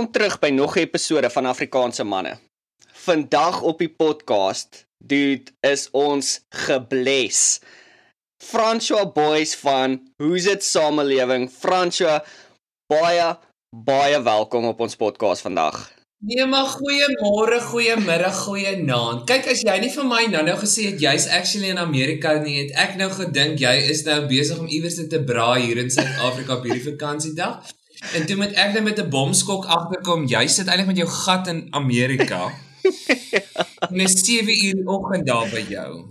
Welkom terug by nog 'n episode van Afrikaanse manne. Vandag op die podcast, dude, is ons gebless. François Boys van Who's It Samelewing. François, baie baie welkom op ons podcast vandag. Nee maar goeiemôre, goeiemiddag, goeienaand. Kyk as jy nie vir my nou-nou gesê het jy's actually in Amerika nie, het ek nou gedink jy is nou besig om iewers te braai hier in Suid-Afrika op hierdie vakansiedag. En toe moet ek net met 'n bomskok agterkom. Jy sit eintlik met jou gat in Amerika. En dit is 7 uur die oggend daar by jou.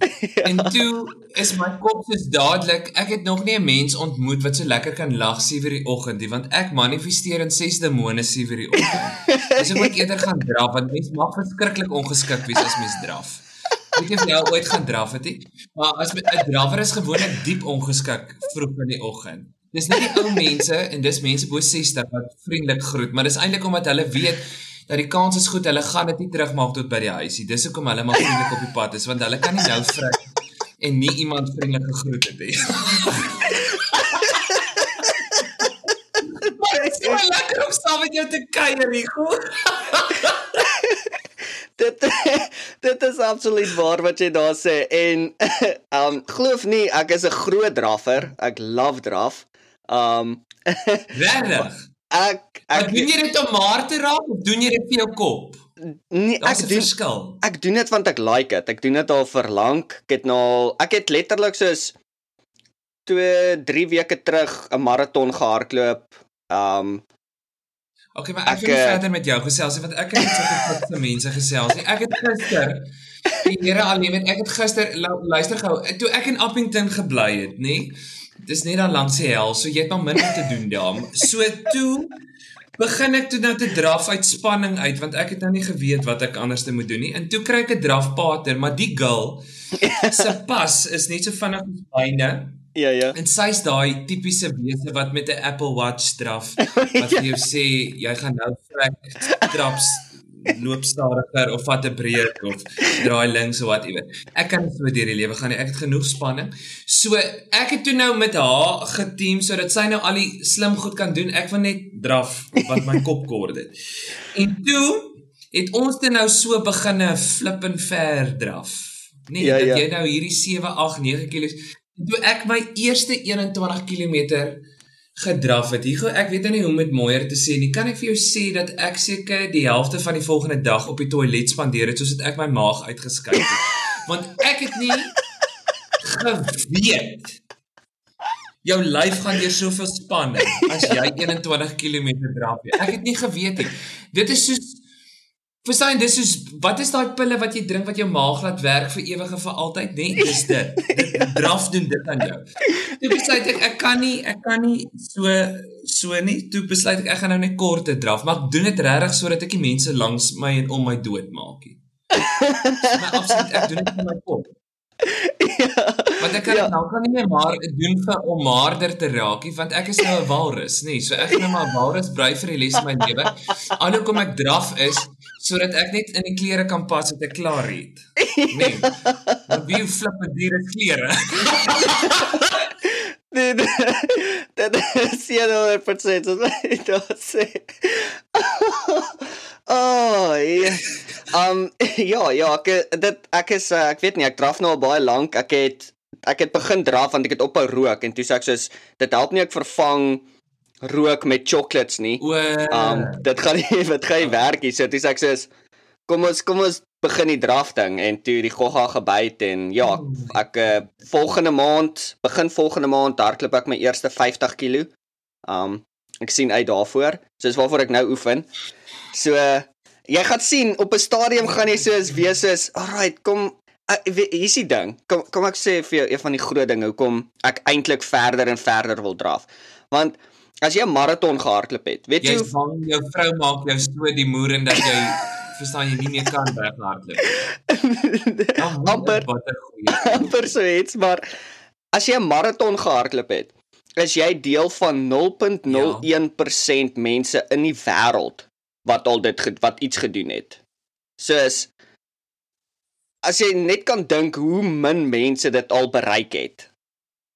En toe is my kop soos dadelik, ek het nog nie 'n mens ontmoet wat so lekker kan lag 7 uur die oggend nie, want ek manifesteer in 6 demone 7 uur die oggend. Dis ek moet eerder gaan draf want mens mag verskriklik ongeskik wees as mens draf. Weet jy of jy ooit gaan draf het nie? Maar as 'n draffer is gewoonlik diep ongeskik vroeg in die oggend. Dis nie die ou mense en dis mense bo 60 wat vriendelik groet, maar dis eintlik omdat hulle weet dat die kans is goed hulle gaan dit nie terugmaak tot by die huisie. Dis hoekom hulle maar vriendelik op die pad is want hulle kan nie nou vry en nie iemand vriendelik gegroet het nie. Dit is so lekker om saam met jou te kuier, Rico. dit dit is absoluut waar wat jy daar sê en um glo of nie ek is 'n groot draffer ek love draf Um regtig. Ek ek doen jy dit om maar te raak of doen jy dit vir jou kop? Nee, ek doen verskil. Ek doen dit want ek like dit. Ek doen dit al vir lank. Ek het nou al ek het letterlik soos 2 3 weke terug 'n maraton gehardloop. Um Okay, maar ek wil uh, verder met jou gesels want ek het geklik se mense gesels. Ek het gister die Here alleen met ek het gister luister gou toe ek in Appington gebly het, nê? Nee, dis net dan langs die hel, so jy het maar minder te doen daar. So toe begin ek toe nou te draf uit spanning uit want ek het nou nie geweet wat ek anders te moet doen nie. En toe kry ek 'n drafpater, maar die girl se pas is net so vinnig as myne. Ja ja. En sy's daai tipiese wese wat met 'n Apple Watch draf wat vir jou sê jy gaan nou trek traps loop stadiger of vat 'n breek of draai links of wat iewers. Ek kan so deur die lewe gaan nie. Ek het genoeg spanning. So ek het toe nou met haar geteam sodat sy nou al die slim goed kan doen. Ek wil net draf wat my kop kort het. En toe het ons dit nou so beginne flip en ver draf. Nee, ja, dat ja. jy nou hierdie 7, 8, 9 km toe ek my eerste 21 km gedraf het. Hugo, ek weet nou nie hoe om dit mooier te sê nie. Kan ek vir jou sê dat ek seker die helfte van die volgende dag op die toilet spandeer het soos dit ek my maag uitgeskei het. Want ek het nie geweet jou lyf gaan deur soveel spanning as jy 21 km draf. Ek het nie geweet nie. Dit is soos Verstaan, dis is wat is daai pille wat jy drink wat jou maag laat werk vir ewig en vir altyd, né? Nee, dis dit. Dit draf doen dit aan jou. Toe besluit ek ek kan nie ek kan nie so so nie. Toe besluit ek ek gaan nou net kort te draf, maar ek doen dit regtig sodat ek die mense langs my en om my dood maak nie. Maar absoluut ek doen dit vir my kop. Ja. Want ek kan ja. nou kan nie meer maar doen vir om harder te raak nie want ek is nou 'n walrus, nê. Nee, so ek gaan nou maar walrus bly vir die les van my lewe. Alhoewel kom ek draf is sodat ek net in die klere kan pas wat ek klaar het. Nee. Maar wie flip met diere klere? Nee, dit is ja nou 'n persent so dit sê. Oh, ja. Um ja, ja, ek dit ek is uh, ek weet nie, ek draf nou al baie lank. Ek het ek het begin draf want ek het ophou rook en toe sê ek soos dit help nie ek vervang rook met chocolates nie. O, um dit gaan nie wat gaan nie werk nie. So dis ek sê kom ons kom ons begin die drafting en toe die gogga gebyt en ja, ek uh, volgende maand, begin volgende maand hardloop ek my eerste 50 kg. Um ek sien uit daarvoor. So dis waarvoor ek nou oefen. So uh, jy gaan sien op 'n stadium gaan jy soos wees soos, "Alright, kom uh, hier's die ding. Kom kom ek sê vir jou een van die groot dinge hoekom ek eintlik verder en verder wil draf. Want As jy 'n maraton gehardloop het, weet jy, jy vang jou vrou maak jou so die moer en dat jy verstaan jy nie meer kan weghardloop. amper amper so iets, maar as jy 'n maraton gehardloop het, is jy deel van 0.01% ja. mense in die wêreld wat al dit wat iets gedoen het. Soos as jy net kan dink hoe min mense dit al bereik het.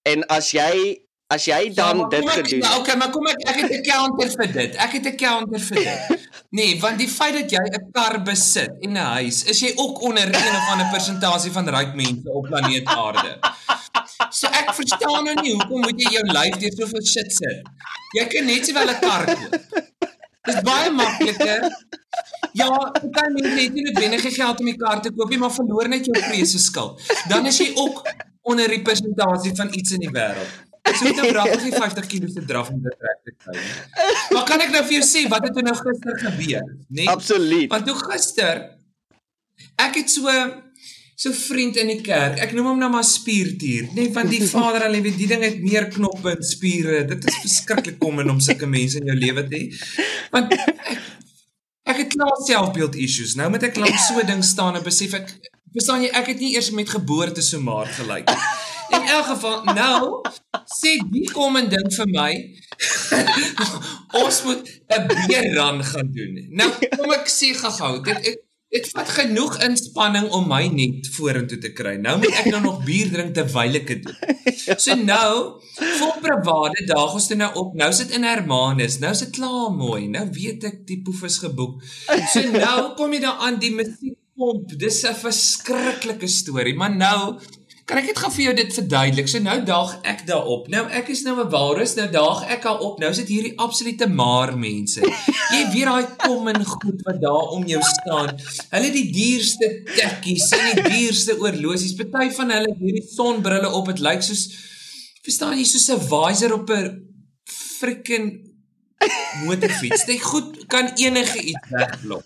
En as jy as jy dan ja, dit gedoen het. Ja, okay, maar kom ek ek het 'n counter vir dit. Ek het 'n counter vir dit. Nee, want die feit dat jy 'n kar besit en 'n huis, is jy ook onder een of ander persentasie van ryk mense op planeet Aarde. So ek verstaan nou nie hoekom moet jy jou lyf deur soveel shit sit. Jy kan net sowel 'n kar koop. Dis baie makliker. Ja, party mense het nie noodwendig geld om 'n kar te koop nie, maar verloor net jou vrese skuld. Dan is jy ook onder representasie van iets in die wêreld. So dit braaf nie 50 kg se draf om dit reg te kry nie. Maar kan ek nou vir jou sê wat het nou gister gebeur, né? Absoluut. Want toe gister ek het so so vriend in die kerk. Ek noem hom nou maar spiertier, net want die Vader al weet die ding het meer knoppe en spiere. Dit is verskriklik kom in om sulke mense in jou lewe te hê. Want ek, ek het klaar selfbeeld issues. Nou moet ek lank so ding staan en besef ek verstaan jy ek het nie eers met geboorte so maar gelyk. In elk geval nou sê die kom en ding vir my ons moet 'n beerrun gaan doen. Nou kom ek sê gou-gou. Dit ek Dit vat genoeg inspanning om my net vorentoe te kry. Nou moet ek nou nog bier drink terwyl ek dit doen. So nou, vol private daag ons dit nou op. Nou sit in Hermanus. Nou sit klaar mooi. Nou weet ek die poef is geboek. So nou kom jy daar aan die musiekpomp. Dis 'n verskriklike storie, maar nou Kan ek net gou vir jou dit verduidelik? So nou daag ek daarop. Nou ek is nou 'n walrus, nou daag ek al op. Nou sit hierdie absolute maar mense. Jy weet daai kom en goed wat daar om jou staan. Hulle die duurste tekkies, en die duurste oorlosies. Party van hulle het hierdie sonbrille op. Dit lyk soos verstaan jy soos 'n visor op 'n freaking motorfiets. Dit goed kan enige iets wegblok.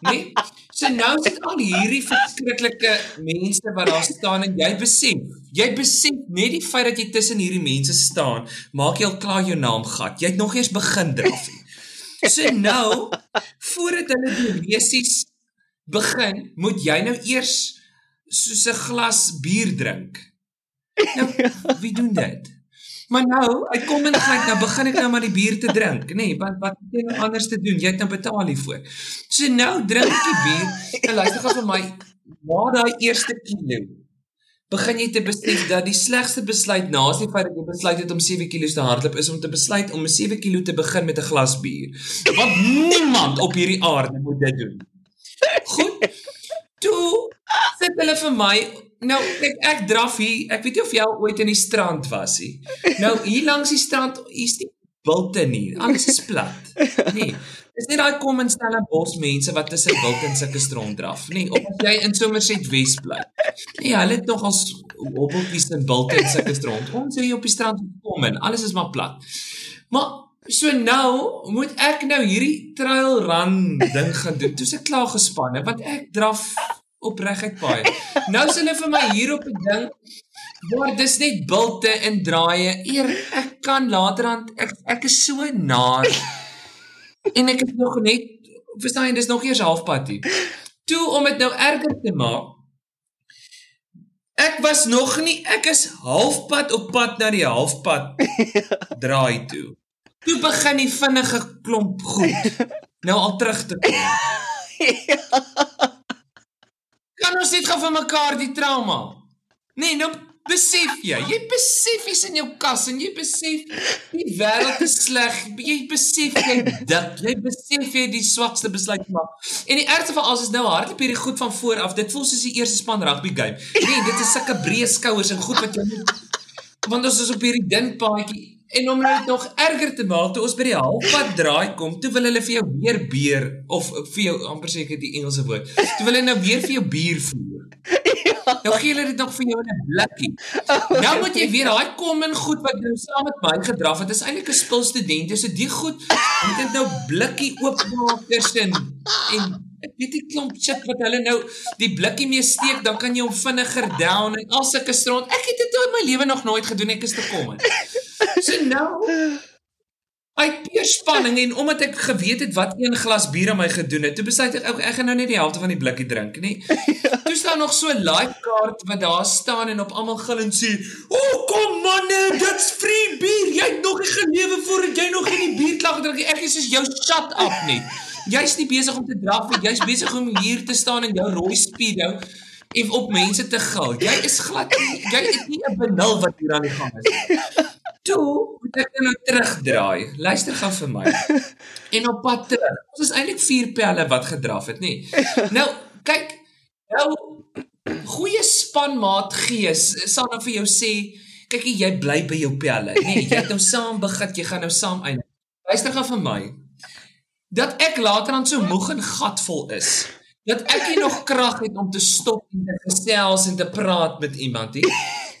Nee? So nou sit al hierdie verskriklike mense wat daar staan en jy besef, jy besef net die feit dat jy tussen hierdie mense staan, maak jy al klaar jou naam gat. Jy het nog eers begin draf. So nou, voordat hulle die resies begin, moet jy nou eers soos 'n glas bier drink. Nou, wie doen dit? Maar nou, ek kom in gelyk nou begin ek nou maar die bier te drink, nê, nee, want wat het jy nou anders te doen? Jy het nou betaal hiervoor. So nou drink ek die bier. En luister gou vir my, na daai eerste kilo begin jy te besef dat die slegste besluit na as die feit dat jy besluit het om 7 kg te hardloop is om te besluit om 'n 7 kg te begin met 'n glas bier. Want niemand op hierdie aarde moet dit doen. Goed. Toe sit hulle vir my Nou ek ek draf hier. Ek weet nie of jy ooit in die strand was nie. Nou hier langs die strand, hier's die bilte nie. Alles is plat. Nee. Dis nie daai kom in stelle bos mense wat tussen wild en sulke strand draf nie. Of as jy in Somerset Wes bly. Nee, hulle het nog als hobbeltjies in bilte en sulke strand. Ons hier op die strand kom en alles is maar plat. Maar so nou moet ek nou hierdie trail run ding gaan doen. Toe's ek klaar gespanne want ek draf opregheid paai. Nou is hulle vir my hier op 'n ding waar dis net bilte en draaie. Eer ek kan laterand ek ek is so naar. En ek is nog net verstaan jy dis nog eers halfpad hier. Toe om dit nou erger te maak. Ek was nog nie ek is halfpad op pad na die halfpad draai toe. Toe begin die vinnige klomp goed nou al terug te kom. Ja kan ons net gou vir mekaar die trauma. Nee, nou besef jy, jy besef jy's in jou kas en jy besef die wêreld is sleg. Jy besef jy dit, jy besef jy die swakste besluit maak. En die ergste van alles is nou hardloop hierdie goed van voor af. Dit voel soos die eerste span rugby game. Nee, dit is sulke breë skouers en goed wat jy moet want ons is op hierdie dun paadjie En om dit nog erger te maak, toe ons by die halfpad draai kom, toe wil hulle vir jou weer beer of vir jou amper seker die Engelse woord. Toe wil hulle nou weer vir jou bier voer. Ja. Nou gee hulle dit nog vir jou in 'n blikkie. Oh, nou moet jy weer daai kom en goed wat nou saam met my gedraf het. Dit is eintlik 'n spul studente, so die goed moet dit nou blikkie oopmaak tussen en Ek weet nie klomp shit wat hulle nou die blikkie mee steek, dan kan jy hom vinniger down en al sulke stront. Ek het dit in my lewe nog nooit gedoen, ek is te kom. So nou uit peer spanning en omdat ek geweet het wat een glas bier aan my gedoen het, toe besluit ek ek, ek gaan nou net die helfte van die blikkie drink, nê. Toe staan nog so 'n live card wat daar staan en op almal gil en sê, "O, oh, kom manne, dit's free bier. Jy het nog nie gelewe voordat jy nog nie bier klaar gedrink het. Ek is soos jou shut up net." Jy's nie besig om te draf nie. Jy's besig om hier te staan in jou rooi speedo en op mense te gil. Jy is glad nie, jy het nie 'n benul wat hier aan die gang is. toe moet ek nou terugdraai. Luister gou vir my. En op pad terug. Ons is eintlik vier pelle wat gedraf het, nê. Nou, kyk, nou goeie spanmaat gees sal nou vir jou sê, kyk jy bly by jou pelle, nê. Jy het nou saam begin, jy gaan nou saam eindig. Luister gou vir my. Dat ek later dan so moeg en gatvol is dat ek nie nog krag het om te stop en te gesels en te praat met iemand nie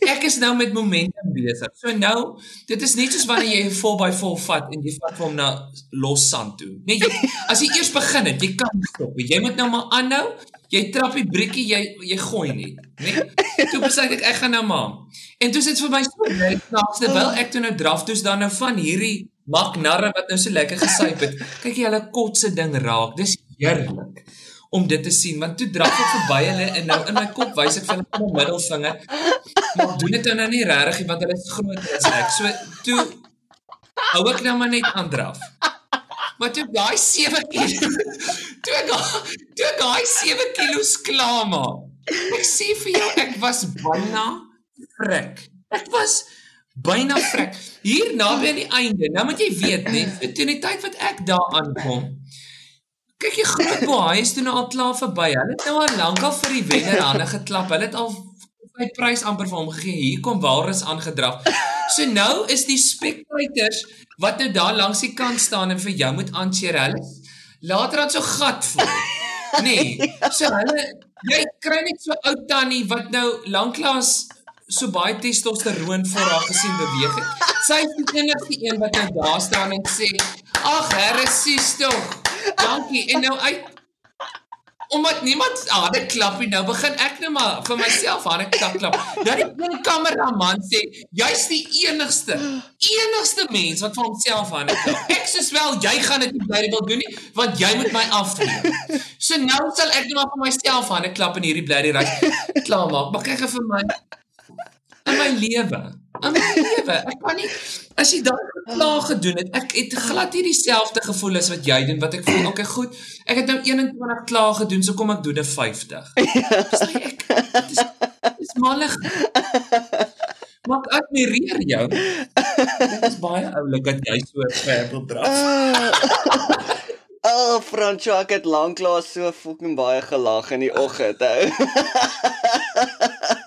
ek is nou met momentum besig. So nou, dit is net soos wanneer jy 'n vol by vol vat en jy vat hom na los sand toe. Nee, jy as jy eers begin het, jy kan stop. Jy moet nou maar aanhou. Jy trap die briekie, jy jy gooi net, né? Toe besluit ek ek gaan nou maar. En toe sit vir my so net snaaks terwyl ek toe nou draf toets dan nou van hierdie maknarre wat nou so lekker gesuip het. Kyk jy hulle kotse ding raak. Dis heerlik om dit te sien want toe draf ek verby hulle en nou in my kop wys ek vir hulle my middelvinger maar doen dit nou nie regtig want hulle is groter as ek. So toe hou ek nou maar net aan draf. Maar toe daai 7 kg toe ek toe ek daai 7 kg klaar maak ek sê vir jou ek was byna frik ek was byna frik hier naby aan die einde nou moet jy weet net teen die tyd wat ek daar aankom Kyk jy groot baie is toe nou al klaar verby. Hulle het nou al lankal vir die wenner hande geklap. Hulle het al sy prys amper vir hom gegee. Hier kom Walrus aangedraf. So nou is die spectators wat nou daar langs die kant staan en vir jou moet aancheer. Hulle later dan so gat vol. Nee. So hulle jy kry net so ou tannie wat nou lanklaas so baie testosteroon voor haar gesien beweeg het. Sy is die enigste een wat nou daar staan en sê: "Ag, herre, sies tog." Dankie. En nou uit omdat niemand hande klap nie, nou begin ek nou maar vir myself hande klap. Dat die een kameraman sê, jy's die enigste, enigste mens wat vir homself hande klap. Ek sê wel, jy gaan dit nie bly wil doen nie, want jy moet my afneem. So nou sal ek nou maar vir myself hande klap in hierdie blerrie ry. Klaar maak. Maar kyk vir my in my lewe. In my lewe. Ek kan nie as jy daai klaar gedoen het. Ek het glad nie dieselfde gevoel as wat jy doen wat ek voel. Okay, goed. Ek het nou 21 klaar gedoen, so kom ek doen 'n 50. Sê ek. Dit is dis malig. Maar ek admireer jou. Dit is baie oulik dat jy so ver wil draf. Oh, Francois, ek het lanklaas so fucking baie gelag in die oggend, ou.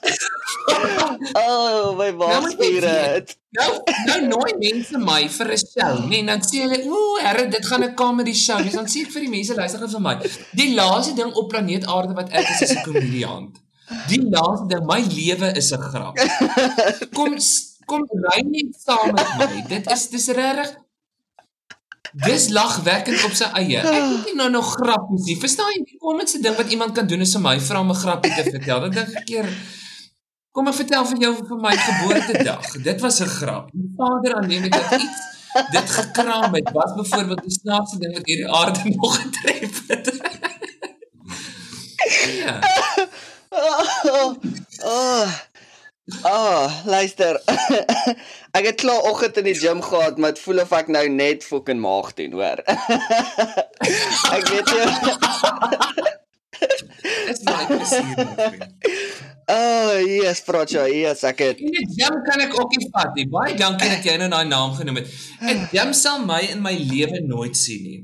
oh, my baasspiere. Nou, nou nooi mense my vir 'n show, nee, dan sê hulle, "Ooh, herre, dit gaan 'n comedy show wees." Dan sê ek vir die mense, luister vir my. Die laaste ding op planeet Aarde wat ek is, is 'n komediant. Die laaste ding, my lewe is 'n grap. Kom kom ry net saam met my. Dit is dis regtig Dis lagwekkend op sy eie. Ek moet nie nou nog grappies nie. Verstaan jy? Die kommense ding wat iemand kan doen is om my vra om 'n grappie te vertel. Dan dink ek keer Kom ek vertel vir jou vir my geboortedag. Dit was 'n grap. My vader aanneem dit iets dit gekraam het. Was byvoorbeeld die snaakste ding wat hierdie aarde nog getref het. ja. Oh. oh. Oh, luister. ek het klaar oggend in die gym gehad, maar dit voel of ek nou net fucking maag doen, hoor. ek weet jy. Dis my plesier. Oh, yes, Fracha, yes, ek het. Die gym kan ek ook nie vat nie. Baie dankie dat jy nou daai naam genoem het. Ek gym sal my in my lewe nooit sien nie.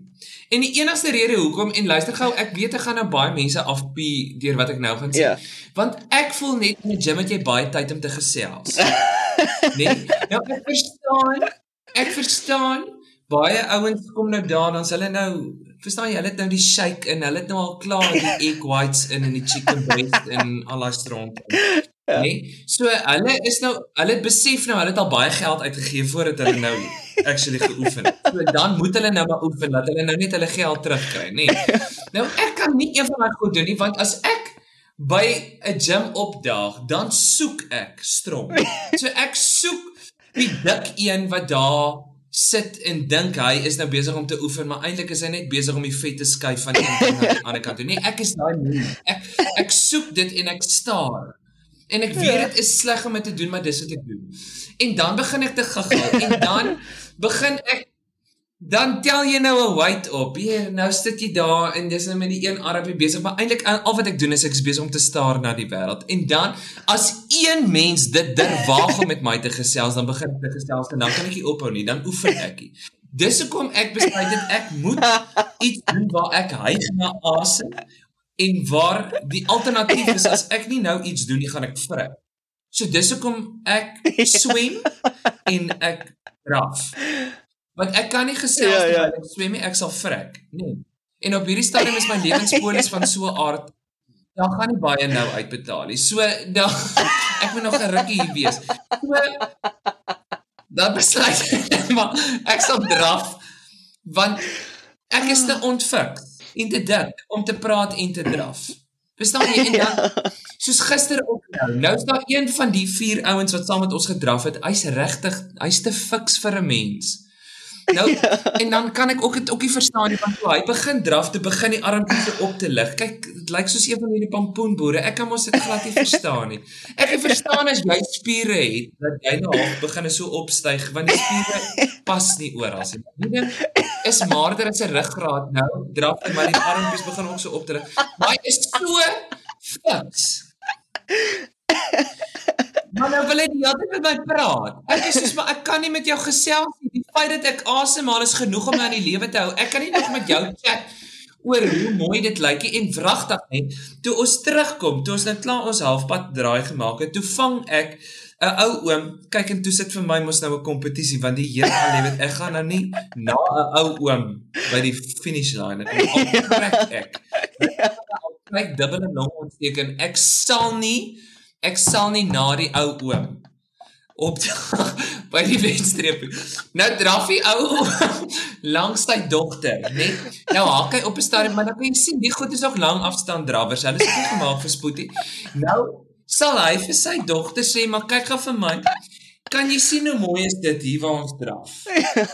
En die enigste rede hoekom en luister gou, ek weet ek gaan nou baie mense afpie deur wat ek nou gaan sê. Yeah. Ja. Want ek voel net in die gym het jy baie tyd om te gesels. nee, nou ek verstaan. Ek verstaan. Baie ouens kom nou daar dan hulle nou verstaan jy, hulle het nou die shake in, hulle het nou al klaar die egg whites in en die chicken breast en al daai stront. Ja. Nee. So hulle is nou hulle het besef nou hulle het al baie geld uitgegee voordat hulle nou actually geoefen het. So dan moet hulle nou maar oefen dat hulle nou net hulle geld terugkry, nê. Nee. Nou ek kan nie een van daai goed doen nie want as ek by 'n gym opdaag, dan soek ek strom. So ek soek die dik een wat daar sit en dink hy is nou besig om te oefen, maar eintlik is hy net besig om die vet te skuif van een kant na die ander kant toe. Nee, ek is daai nie. Ek ek soek dit en ek staar. En ek weet dit is sleg om dit te doen, maar dis wat ek doen. En dan begin ek te gaga en dan begin ek dan tel jy nou 'n weight op. Hier, nou sit jy daar en dis nou met die een armpie besig, maar eintlik al wat ek doen is ek is besig om te staar na die wêreld. En dan as een mens dit durwaag om met my te gesels, dan begin ek te gesels en dan kan ek nie ophou nie, dan oefen ek. Dis hoekom ek besluit het ek moet iets doen waar ek hyg na asem en waar die alternatief is as ek nie nou iets doen nie, gaan ek vrek. So dis hoekom ek swem en ek draf. Want ek kan nie gesels ja, ja. terwyl ek swem nie, ek sal vrek. Nee. En op hierdie stadium is my lewenspolis van so 'n aard dan gaan nie baie nou uitbetaal nie. So dan ek moet nog 'n rukkie hier wees. So dan besluit maar ek sal draf want ek is te ontfik en te dik om te praat en te draf. Verstaan jy? En dan soos gister ook nou. Nou is daar een van die vier ouens wat saam met ons gedraf het. Hy's regtig, hy's te fiks vir 'n mens. Nou en dan kan ek ook dit ook nie verstaan nie want hy begin draf te begin die armpies op te lig. Kyk, dit lyk soos een van hierdie pampoenboere. Ek kan mos dit glad nie verstaan nie. Ek kan verstaan as jy spiere het dat jy nou half begin so opstyg want die spiere pas nie oral nie. Die ding is maarder as 'n ruggraat nou. Draf en maar die armpies begin ook so op te lig. Maar hy is so fiks. Maar nou wil jy die hele tyd met my praat. Ek is soos maar ek kan nie met jou gesels nie. Die feit dat ek asemhaal is genoeg om aan die lewe te hou. Ek kan nie nog met jou chat oor hoe mooi dit lyk en wragtig net. Toe ons terugkom, toe ons nou klaar ons halfpad draai gemaak het, toe vang ek 'n ou oom, kyk en toe sit vir my mos nou 'n kompetisie want die Here al weet ek gaan nou nie na 'n ou oom by die finish line en trek ek. Ek dubbele long ontteken. Ek sal nie ek sal nie na die ou oom op by die wedstrep. Nou draf die ou langs sy dogter, net. Nou haak hy op 'n stadium, maar dan kan jy sien die goed is nog lang afstand drawers. Hulle is nie gemaak vir spoedie. Nou sal hy vir sy dogter sê, "Maar kyk gou vir my. Kan jy sien hoe mooi is dit hier waar ons draf?"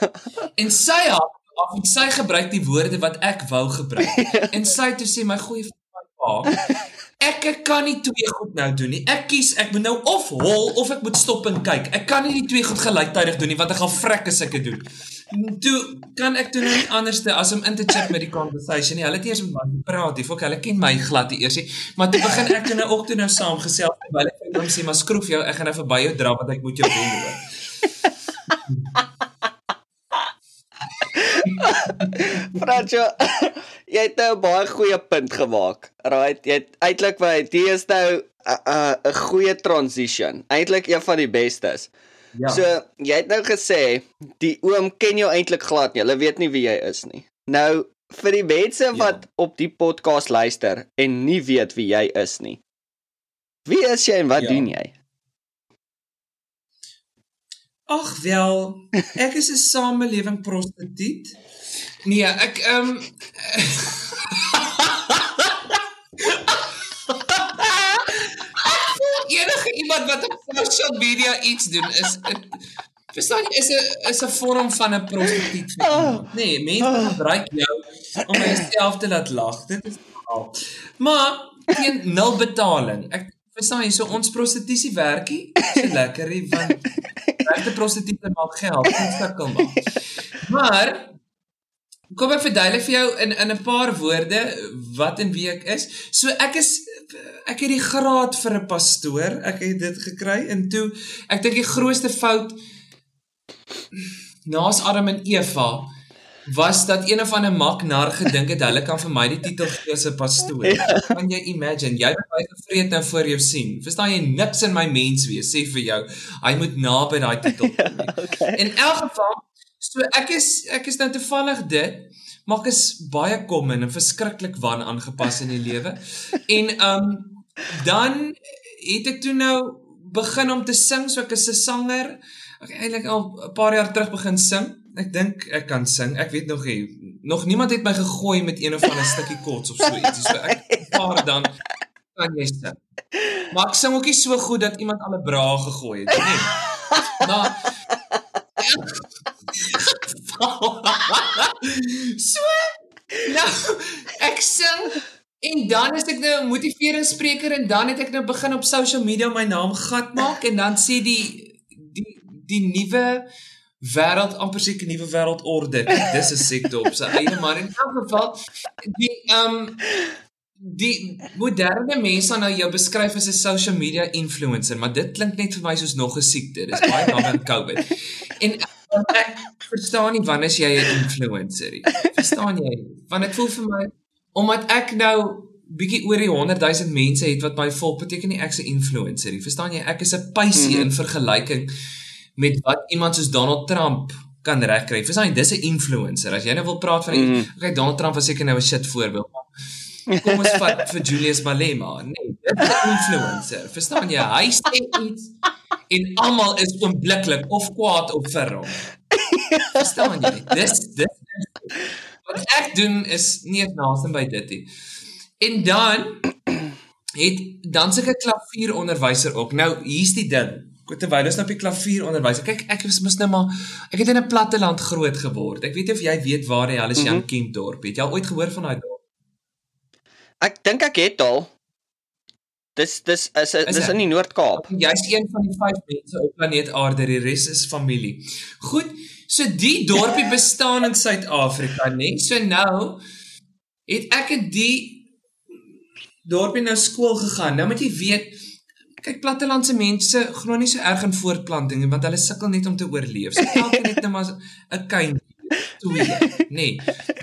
En sy haak af en sy gebruik die woorde wat ek wou gebruik. En sy het gesê, "My goeie pa, Ek ek kan nie twee goed nou doen nie. Ek kies ek moet nou of hol of ek moet stop en kyk. Ek kan nie die twee goed gelyktydig doen nie want ek gaan vrek as ek dit doen. Toe kan ek doen nou nie anderste as om in te chip met die conversation nie. Hulle het eers met my gepraat. Die fok hulle ken my glad die eers nie. Maar toe begin ek nou ook toe nou saam gesels terwyl ek vir hom sê maar skroef jou ek gaan nou verby jou dra want ek moet jou wen hoor. Fransjo, jy het nou 'n baie goeie punt gemaak. Right, jy het eintlik by die is nou 'n 'n goeie transition. Eintlik een van die bestes. Ja. So, jy het nou gesê die oom ken jou eintlik glad nie. Hulle weet nie wie jy is nie. Nou vir die mense ja. wat op die podcast luister en nie weet wie jy is nie. Wie is jy en wat ja. doen jy? Ag wel, ek is 'n samelewing prostituut. Nee, ek ehm um, enige iemand wat op social media iets doen is verstaan jy is 'n is 'n vorm van 'n prostituut. Oh. Nee, mense oh. gebruik jou om jouself te laat lag. Dit is al. Maar teen nul betaling. Ek verstaan jy so ons prostitusie werkie so lekker hier want regte prostituie maak geld, nie sukkel maar. Maar Kom ek verduidelik vir jou in in 'n paar woorde wat en wie ek is. So ek is ek het die graad vir 'n pastoor. Ek het dit gekry en toe ek dink die grootste fout naas Adam en Eva was dat een of ander maknar gedink het hulle kan vir my die titel gee as 'n pastoor. Ja. Kan jy imagine? Jy het my gevreet nou voor jou sien. Verstaan jy niks in my mens wees sê vir jou. Hy moet naby daai titel kom. Ja, okay. In elk geval So ek is ek is nou toevallig dit, maar ek is baie kom en verskriklik wan aangepas in die lewe. En um dan het ek toe nou begin om te sing, so ek is 'n sanger. Ek eintlik al 'n paar jaar terug begin sing. Ek dink ek kan sing. Ek weet nog nie. Nog niemand het my gegooi met een of ander stukkie kots of so iets. So ek paar dan kan jy sing. Maar ek sing ook nie so goed dat iemand al 'n braa gegooi het nie. Maar so nou ek sing en dan is ek nou 'n motiveringsspreker en dan het ek nou begin op social media my naam gat maak en dan sê die die die nuwe wêreld amper seker nuwe wêreldorde. Dis 'n sekte op sy eie maar in elk geval die ehm um, die moderne mense nou jou beskryf as 'n social media influencer, maar dit klink net vir my soos nog 'n siekte. Dis baie naby aan COVID. En ek verstaan nie wanneer jy 'n influencer is. Verstaan jy? Want dit voel vir my omdat ek nou bietjie oor die 100 000 mense het wat my volg, beteken nie ek's 'n influencer nie. Verstaan jy? Ek is 'n pysie mm -hmm. in vergelyking met wat iemand soos Donald Trump kan regkry. Verstaan jy? Dis 'n influencer. As jy nou wil praat van, mm -hmm. okay, Donald Trump was seker nou 'n shit voorbeeld. Kom ons vat vir Julius Malema. Nee, dit is 'n influencer. Verstaan jy? Hy sê iets en almal is oombliklik of kwaad op vir hom. Verstaan jy? Dis dis wat ek doen is nie naaste by dit nie. En dan het dan seker klavieronderwyser ook. Nou hier's die ding. Terwyl ons nou op die klavieronderwyser. Kyk, ek is mos nou maar ek het in 'n platte land groot geword. Ek weet nie of jy weet waar hy alles Jan mm -hmm. Kempdorp het. Jy al ooit gehoor van daai dorp? Ek dink ek het al. Dis dis is is dis in die Noord-Kaap. Jy's een van die 5 mense op planeet Aarde, die res is familie. Goed, so die dorpie bestaan in Suid-Afrika, né? So nou het ek in die dorpie nou skool gegaan. Nou moet jy weet, kyk plattelandse mense glo nie so erg in voortplanting want hulle sukkel net om te oorleef. So elke net net maar 'n kind twee, nê. Nee,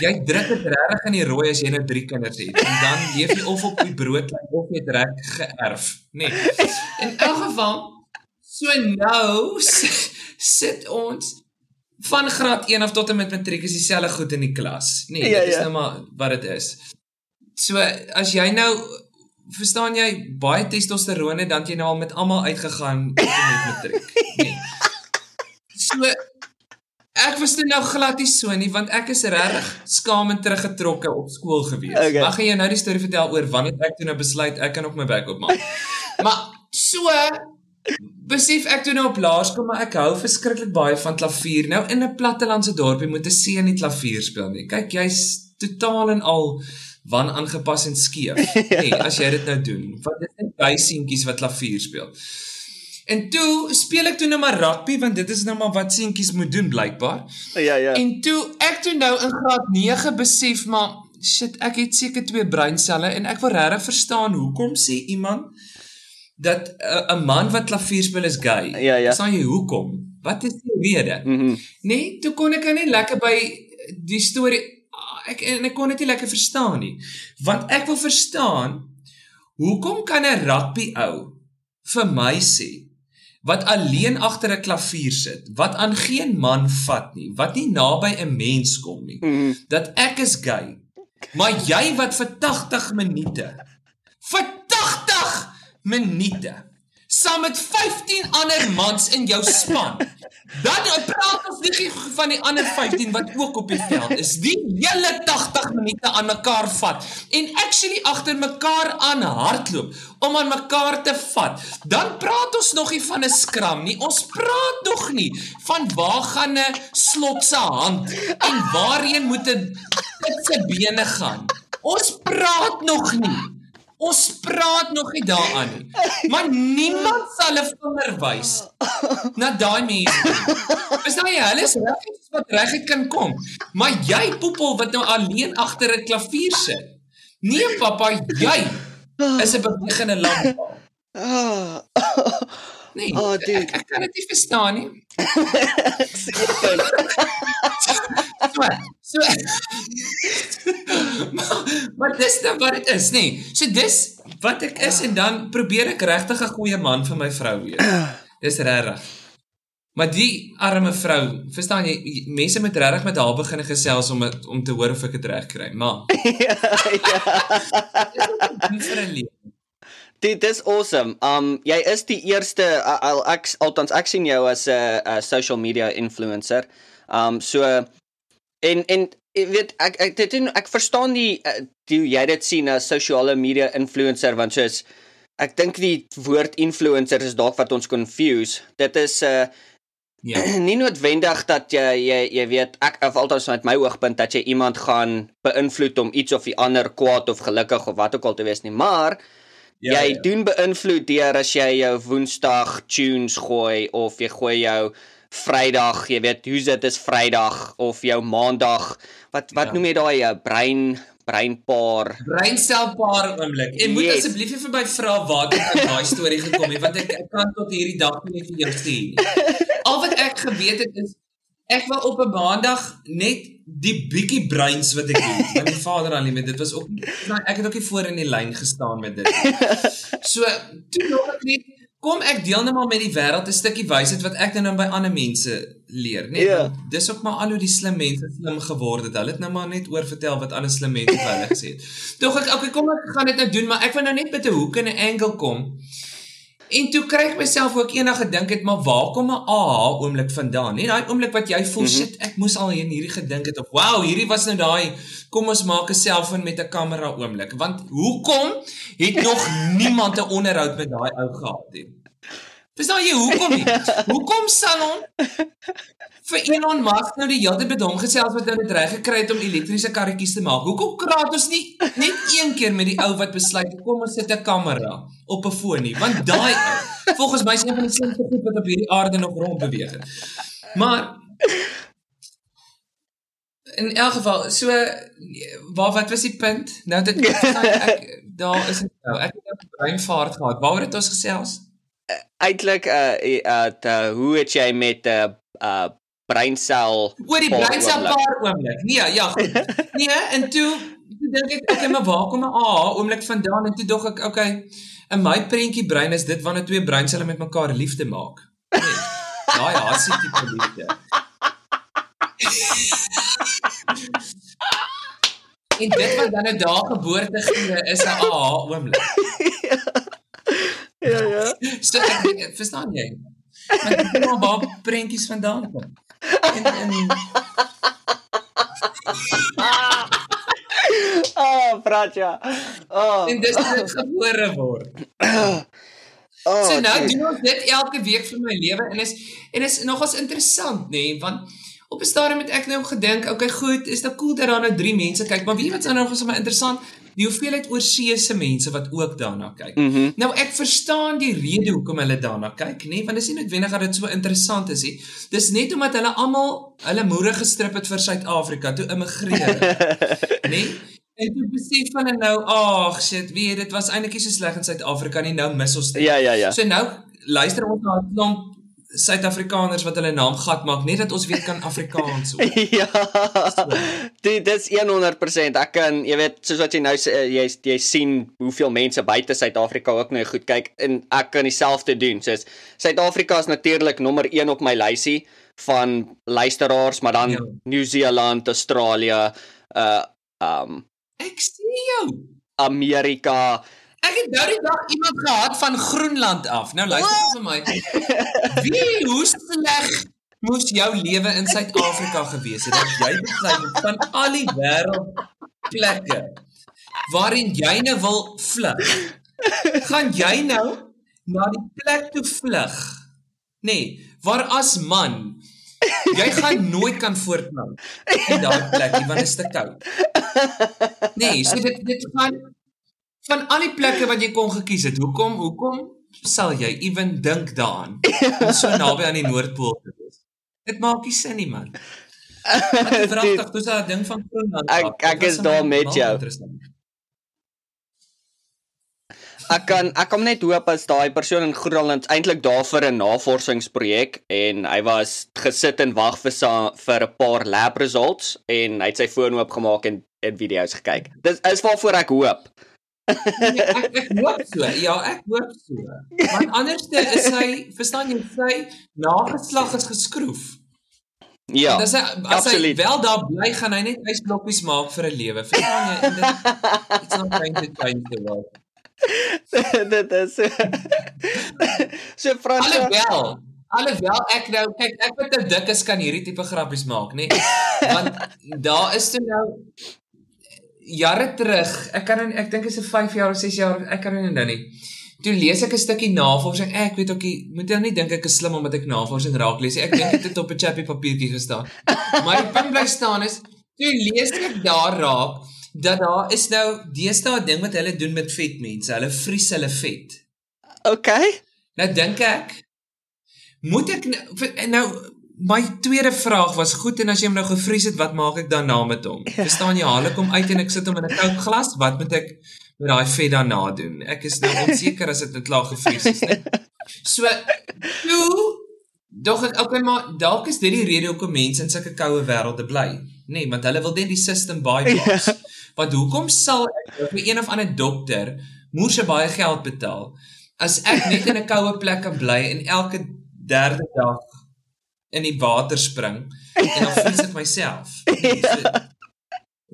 jy druk dit regtig in die rooi as jy nou drie kinders het en dan leef jy of op die brood of jy het reg geërf, nê. Nee. In elk geval so nou sit ons van graad 1 af tot en met matriek is dieselfde goed in die klas. Nee, ja, dit is ja. nou maar wat dit is. So as jy nou verstaan jy baie testosterone dan jy nou al met almal uitgegaan met matriek. Nee. So ek was dit nou glad nie so nie want ek is regtig skaam en teruggetrokke op skool gewees. Okay. Mag jy nou die storie vertel oor wanneer ek toe nou besluit ek kan op my bek opmaak. maar so besef ek toe nou op laerskool maar ek hou verskriklik baie van klavier. Nou in 'n plattelandse dorpie moet 'n seun nie klavier speel nie. Kyk, jy's totaal en al wan aangepas en skeef. ja. Nee, as jy dit nou doen. Want dit is baie seentjies wat klavier speel. En toe speel ek toe nou maar rugby want dit is nou maar wat seentjies moet doen blykbaar. Ja ja. En toe ek toe nou in graad 9 besef maar shit, ek het seker twee breinselle en ek wil regtig verstaan hoekom sê iemand dat 'n uh, man wat klavier speel is gay. Ja ja. Sê jy hoekom? Wat is die rede? Mm nee, toe kon ek net lekker by die storie ek en ek kon dit nie lekker verstaan nie. Want ek wil verstaan hoekom kan 'n rugby ou vir my sê wat alleen agter 'n klavier sit, wat aan geen man vat nie, wat nie naby 'n mens kom nie, mm -hmm. dat ek is gay. Maar jy wat vir 80 minute vir 80 minute saam met 15 ander mans in jou span Dan praat ons nie van die ander 15 wat ook op die veld is. Die hele 80 minute aan mekaar vat en actually agter mekaar aan hardloop om aan mekaar te vat. Dan praat ons nog nie van 'n skram nie. Ons praat nog nie van waar gaan 'n slot se hand en waarheen moet 'n se bene gaan. Ons praat nog nie. Ons praat nog nie daaraan nie. Maar niemand sal 'n vinger wys na daai mense. Is nou jy hulle is wat reg kan kom. Maar jy poepel wat nou alleen agter 'n klavier sit. Nee pappa, jy is 'n bewegende lamp. Nee, oh, ek, ek kan dit nie verstaan nie. so, so, maar, maar dis dan wat dit is, nê. Nee. So dis wat ek is en dan probeer ek regtig 'n goeie man vir my vrou wees. Dis regtig. Maar die arme vrou, verstaan jy, mense moet regtig met haar begin gesels om om te hoor of ek dit reg kry, maar. ja, ja. Dit is awesome. Um jy is die eerste al ek althans ek sien jou as 'n social media influencer. Um so en en ek weet ek ek dit ek verstaan die die jy dit sien as sosiale media influencer want soos ek dink die woord influencer is dalk wat ons confuse. Dit is 'n uh, Ja. Nie noodwendig dat jy jy jy weet ek of altyd met my oogpunt dat jy iemand gaan beïnvloed om iets of die ander kwaad of gelukkig of wat ook al te wees nie, maar Ja, jy ja. doen beïnvloed deur as jy jou Woensdag tunes gooi of jy gooi jou Vrydag, jy weet, hoe dit is Vrydag of jou Maandag. Wat wat ja. noem jy daai uh, brein breinpaar? Breinselpaar oomblik. En moet yes. asseblief vir my vra waar dit in daai storie gekom het want ek, ek kan tot hierdie dag nie vir jou nie. Al wat ek geweet het is ek wou op 'n maandag net die bietjie breins wat ek het. My vader al met dit was ook ek het ook nie voor in die lyn gestaan met dit. So toe nog ek net kom ek deel nou maar met die wêreld 'n stukkie wysheid wat ek nou by ander mense leer, net yeah. Ja. dis ook maar al hoe die slim mense slim geword het. Hulle het nou maar net oor vertel wat ander slim mense vir hulle gesê het. Tog ek okay, kom ek gaan dit nou doen, maar ek wil nou net met 'n hoek en 'n angle kom. En toe kry ek myself ook eendag gedink het, maar waar kom 'n aha oomblik vandaan? Nie daai oomblik wat jy voel, mm -hmm. shit, ek moes al hier hierdie gedink het of wow, hierdie was nou daai kom ons maak 'n selfoon met 'n kamera oomblik. Want hoekom het nog niemand 'n onderhoud met daai ou gehad nie? Verstaan jy hoekom nie? Hoekom Salon vir Elon Musk nou die hele tyd met hom gesels wat hy net reg gekry het om elektriese karretjies te maak? Hoekom praat ons nie net een keer met die ou wat besluit kom ons sit 'n kamera op 'n foon nie? Want daai volgens my is een van die slimste goed wat op hierdie aarde nog rond beweeg het. Maar in elk geval, so waar wat was die punt? Nou dit ek daar is dit nou. Ek het 'n breinvaart gehad. Waaroor het ons gesels? eintlik uh uh hoe het jy met 'n uh, uh breinsel oor die breinsel paar oomblik. Nee, ja, goed. Nee, en toe toe dink ek okay, maar waar kom 'n A oomblik vandaan en toe dog ek okay, in my prentjie brein is dit wanneer twee breinselle met mekaar liefde maak. Nee, daai hasie tipe liefde. en dit wat dan 'n dag geboorte gee is 'n A oomblik. Ja, ja. So ek verstaan jy. Maar ek weet maar waar prentjies vandaan kom. Ah, oh, Fracha. Oh. En dis net gebore word. Oh, so nou doen ons dit elke week vir my lewe en is en is nogals interessant nê nee, want op 'n stadium het ek nou gedink okay goed is dit cool dat daar nou drie mense kyk maar weet jy wat nou nog so interessant die hoeveelheid oorseese mense wat ook daarna kyk. Mm -hmm. Nou ek verstaan die rede hoekom hulle daarna kyk, nê, nee, want dit is nie noodwendig dat dit so interessant is nie. Dis net omdat hulle almal hulle moere gestrip het vir Suid-Afrika toe immigreer. nê? Nee? En toe besef hulle nou, ag shit, weet jy, dit was eintlik nie so sleg in Suid-Afrika nie, nou mis ons dit. Ja, ja, ja. So nou luister ons na 'n klomp Suid-Afrikaners wat hulle naam gat maak net dat ons weer kan Afrikaans hoor. ja. Dit dis 100%. Ek kan, jy weet, soos wat jy nou sê, jy jy sien hoeveel mense buite Suid-Afrika ook nou goed kyk en ek kan dieselfde doen. Soos Suid-Afrika is natuurlik nommer 1 op my lysie van luisteraars, maar dan ja. Nieu-Seeland, Australië, uh um ek sien jou. Amerika, Het nou die dag iemand gehad van Groenland af. Nou luister vir my. Wie hoe sleg moes jou lewe in Suid-Afrika gewees het dat jy besluit van al die wêreld plekke waarin jy nou wil vlug. Gaan jy nou na die plek toe vlug? Nee, waar as man jy gaan nooit kan voortplan in daai plek want dit is te koud. Nee, so dit dit gaan van al die plekke wat jy kon gekies het, hoekom hoekom sal jy ewen dink daaraan om so naby aan die Noordpool te wees? Dit maak nie sin nie man. Vragtig, dis 'n ding van Groenland. Ek ek is daar met jou. Ek kan ek kom net hoop as daai persoon in Groenland eintlik daar vir 'n navorsingsprojek en hy was gesit en wag vir sa, vir 'n paar lab results en hy het sy foon oopgemaak en en video's gekyk. Dis is waarvoor ek hoop. Nee, ek, ek hoop so. Ja, ek hoop so. Want anderste is hy, verstaan jy, sy nageslag is geskroef. Ja. Hy as absoluut. hy wel daar bly, gaan hy net ysblokkies maak vir 'n lewe. Verstaan jy? En dit it's not going to change the world. dit is so Frans. Alhoewel, alhoewel ek nou kyk, ek wat 'n dik is kan hierdie tipe grappies maak, nê? Want daar is toe nou jare terug, ek kan ek dink is 'n 5 jaar of 6 jaar, ek kan nie nou nie. Toe lees ek 'n stukkie navorsing. Ek weet ook jy moet nou nie dink ek is slim omdat ek navorsing raak lees nie. Ek dink dit het op 'n chappie papiertjie gestaan. Maar die punt bly staan is, toe lees ek daar raak dat daar is nou deesdae 'n ding wat hulle doen met vet mense. Hulle vries hulle vet. OK. Nou dink ek moet ek nou, nou my tweede vraag was goed en as jy hom nou gevries het, wat maak ek daarna met hom? Verstaan jy? Haal ek hom uit en ek sit hom in 'n koue glas, wat moet ek met daai vet daarna doen? Ek is nou onseker as dit net klaar gevries is, net. So, toe dog ek okay, maar dalk is dit die rede hoekom mense in sulke koue wêrelde bly. Nee, want hulle wil net die system bypass. Ja. Want hoekom sal ek vir een of ander dokter moer se baie geld betaal as ek net in 'n koue plek kan bly en elke derde dag in die water spring en dan vries ek myself.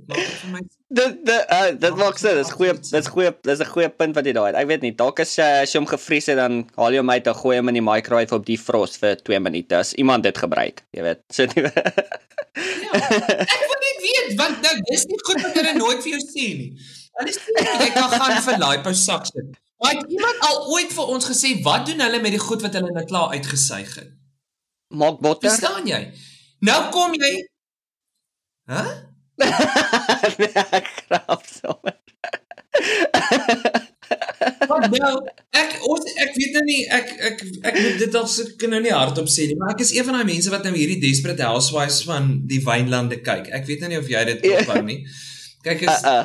Nee, so, dit dit uh, dit maak sin. Dis goeie dis goeie dis 'n goeie punt wat jy daai het. Ek weet nie, dalk as jy as jy hom gevries het dan haal jy hom uit en gooi hom in die microwave op die frost vir 2 minute. As iemand dit gebruik, jy weet. So nie. ja, ek wil net weet want nou dis nie goed wat hulle nooit vir jou sê nie. Hulle sê jy kan gaan vir liposuction. Maar het iemand al ooit vir ons gesê wat doen hulle met die goed wat hulle net klaar uitgesuig het? Maak botter. Verstaan jy? Nou kom jy. Hæ? Huh? nee, grap sommer. Wat nou? Ek ons ek weet nou nie ek ek ek moet dit se kan nou nie hardop sê nie, maar ek is een van daai mense wat nou hierdie Desperate Housewives van die wynlande kyk. Ek weet nou nie of jy dit ophou nie. Kyk is uh -uh.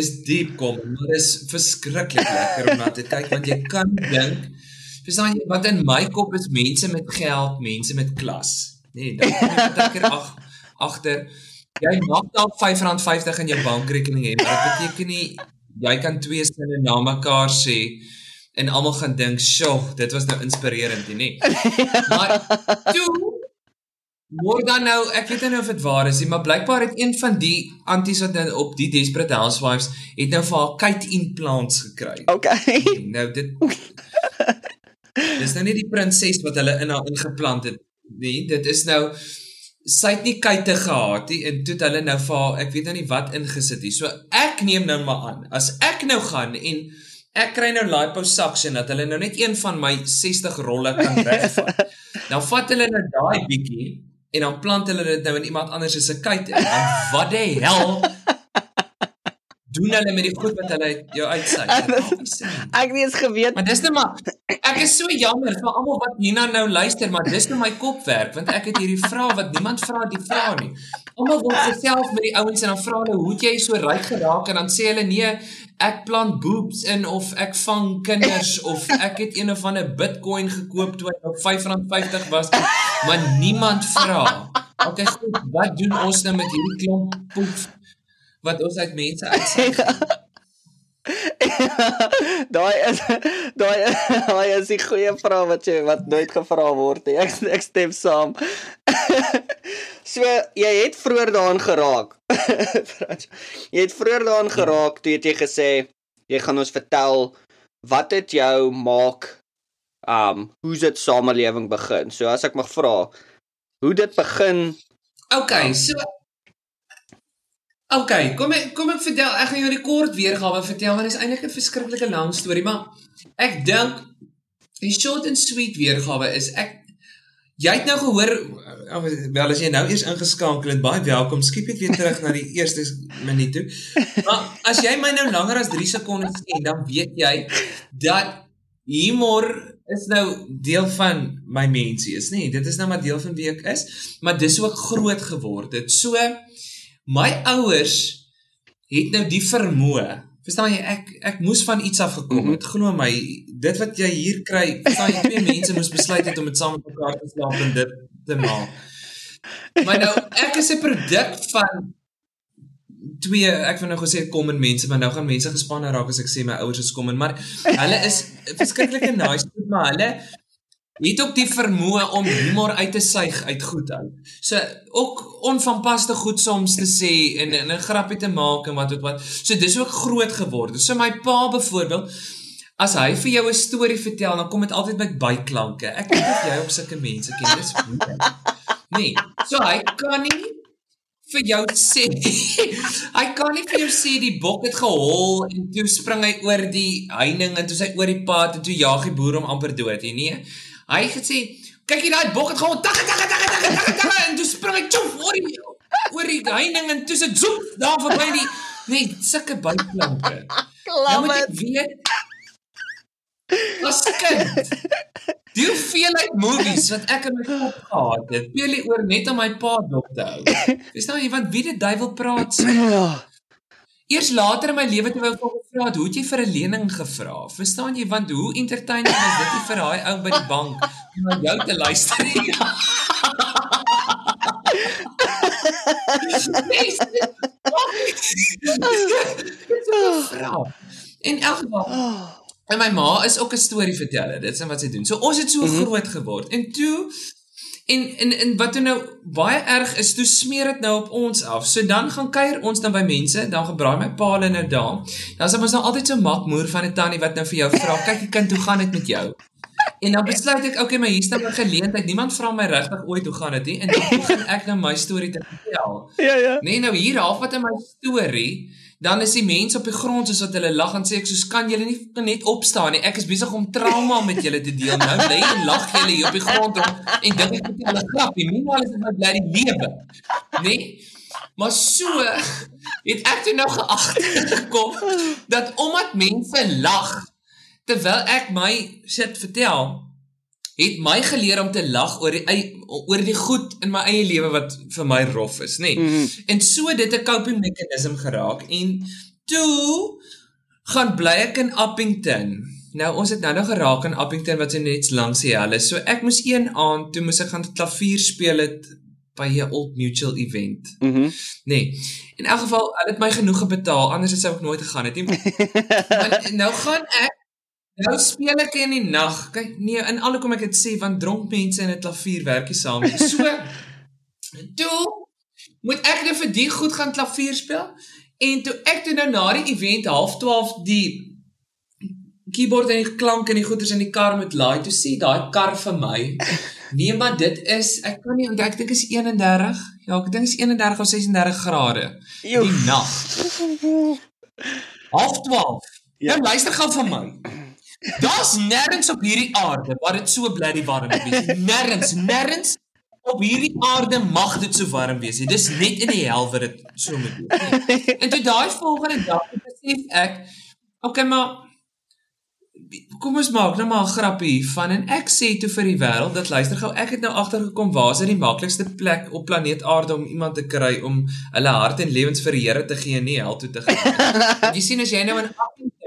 is diep kom, maar is verskriklik lekker om na te kyk want jy kan dink Verstaan jy wat in my kop is mense met geld, mense met klas. Nee, dan moet ek ag agter jy mag dalk R5.50 in jou bankrekening hê, maar dit beteken nie jy kan twee sinne na mekaar sê en almal gaan dink, "Sjoe, dit was nou inspirerend, nie?" maar toe word dan nou, ek weet nie of dit waar is nie, maar blykbaar het een van die anties wat nou op die Desperate Housewives het nou vir haar kite implants gekry. Okay. Nou dit Dis nou nie die prinses wat hulle in haar ingeplant het nie. Dit is nou sy het nie kuite gehad nie en toe het hulle nou vir haar, ek weet nou nie wat ingesit nie. So ek neem nou maar aan, as ek nou gaan en ek kry nou liposuction dat hulle nou net een van my 60 rolle kan wegvat. dan vat hulle nou daai bietjie en dan plant hulle dit nou in iemand anders se kuite. En wat die hel doen hulle met die goed wat hulle jou uitsaai. ek nie eens geweet. Maar dis net maar ek is so jammer vir almal wat hierna nou luister, maar dis net nou my kop werk want ek het hierdie vrae wat niemand vra die vrae nie. Almal wil self met die ouens en dan vra hulle hoe jy so ryk geraak en dan sê hulle nee, ek plant boobs in of ek vang kinders of ek het een of ander Bitcoin gekoop toe hy op R5.50 was, maar niemand vra. Okay, goed, wat doen ons nou met hierdie klomp poef wat ons uit mense uitsaai. daai is daai daai is die goeie vraag wat jy wat nooit gevra word nie. Ek ek stem saam. so jy het vroeër daarin geraak. jy het vroeër daarin geraak toe jy gesê jy gaan ons vertel wat het jou maak um hoe dit samelewing begin. So as ek mag vra, hoe dit begin? Okay, so OK, kom ek kom ek vertel, ek gaan jou 'n kort weergawe vertel want dit is eintlik 'n verskriklike lang storie, maar ek dink die short and sweet weergawe is ek jy het nou gehoor wel as jy nou eers ingeskakel het, baie welkom. Skiep net weer terug na die eerste minuut toe. Maar as jy my nou langer as 3 sekondes sien, dan weet jy dat humor is nou deel van my mensie is, nê? Nee, dit is nou maar deel van wie ek is, maar dis ook groot geword. Dit so my ouers het nou die vermoë. Verstaan jy ek ek moes van iets af gekom mhm. het. Mm -hmm. Glo my, dit wat jy hier kry, verstaan jy twee mense moes besluit het om dit saam met mekaar te slaap en dit te maak. Maar nou ek is 'n produk van twee ek wil nou gesê kom in mense, maar nou gaan mense gespanne raak as ek sê my ouers is kom in, maar hulle is verskriklike nice, maar hulle het ook die vermoë om humor uit te suig uit goed uit. So ook onvanpaste goed soms te sê en 'n grappie te maak en wat wat wat. So dis ook groot geword. So my pa byvoorbeeld as hy vir jou 'n storie vertel, dan kom dit altyd met byklanke. Ek weet of jy op sulke mense ken, dis goed. Nee, so hy kan nie vir jou sê hy kan nie vir jou sê die bok het gehol en toe spring hy oor die heining en toe sy oor die pad en toe jag die boer hom amper dood, nee. Hy het gesê, kyk hier daai bok het gaan tak tak tak tak tak tak en toe spring hy tjof oor die oor die heining en toe se zoep daar verby die nee, sulke byplanke. Nou moet ek weet. Was kind. Die hoeveelheid movies wat ek in my kop gehad het, speel jy oor net om my pa dop te hou. Verstaan jy want wie die duiwel praat? So? Ja. Eers later in my lewe toe wou ek gevra het, hoe het jy vir 'n lening gevra? Verstaan jy want hoe entertaining is dit vir daai ou by die bank om na jou te luister. En elk geval, Oh. en my ma is ook 'n storieverteller. Dit is wat sy doen. So ons het so Mhm. groot geword. En toe en en en wat toe nou baie erg is, toe smeer dit nou op ons af. So dan gaan kuier ons dan by mense, dan gebraai my pa hulle nou daar. Dan sê ons nou altyd so makmoer van 'n tannie wat nou vir jou vra, "Kyk, die kind, hoe gaan dit met jou?" En dan besluit ek, okay, maar hier staan 'n geleentheid. Niemand vra my regtig ooit hoe gaan dit nie en dan begin ek nou my storie te vertel. Ja, ja. Nee, nou hier halfpad in my storie, dan is die mense op die grond soos wat hulle lag en sê ek soos kan julle nie net opstaan nie. Ek is besig om trauma met julle te deel. Nou lê en lag julle hier op die grond rond en dink ek vertel 'n grapie. Meanwhile is dit my bly die lewe. Nee. Maar so het ek toe nou geagtergekom dat omdat mense lag terwyl ek my shit vertel, het my geleer om te lag oor die oor die goed in my eie lewe wat vir my rof is, nê. Nee. Mhm. En so dit 'n coping mechanism geraak en toe gaan bly ek in Appington. Nou ons het nou nog geraak in Appington wat so net langs die hel is. So ek moes een aand toe moes ek gaan klavier speel het by 'n Old Mutual event. Mhm. Nee. In elk geval, hulle het my genoeg betaal, anders sou ek nooit gegaan het nie. Nou gaan ek nou speel ek in die nag. Kyk, nee, in al hoekom ek dit sê want dronk mense in 'n klavier werk nie saam. So toe moet ek nou vir die goed gaan klavier speel en toe ek toe nou na die event half 12 die keyboard en die klank en die goeters in die kar moet laai, toe sê daai kar vir my Nee, maar dit is ek kan nie onthou, ek dink is 31. Ja, ek dink is 31 of 36 grade. Joe. Die nag. Half 12. Ja. Nou luister gou van my. Daar's nêrens op hierdie aarde waar dit so bly warm is. nie. Nêrens, nêrens op hierdie aarde mag dit so warm wees. nie. Dis net in die hel wat dit so moet wees. nie. En toe daai volgende dag toe besef ek, okay, maar kom ons maak nou maar 'n grappie hiervan en ek sê toe vir die wêreld dat luister gou ek het nou agtergekom waar is dit die maklikste plek op planeet Aarde om iemand te kry om hulle hart en lewens vir die Here te gee en nie hel toe te gaan. jy sien as jy nou in 18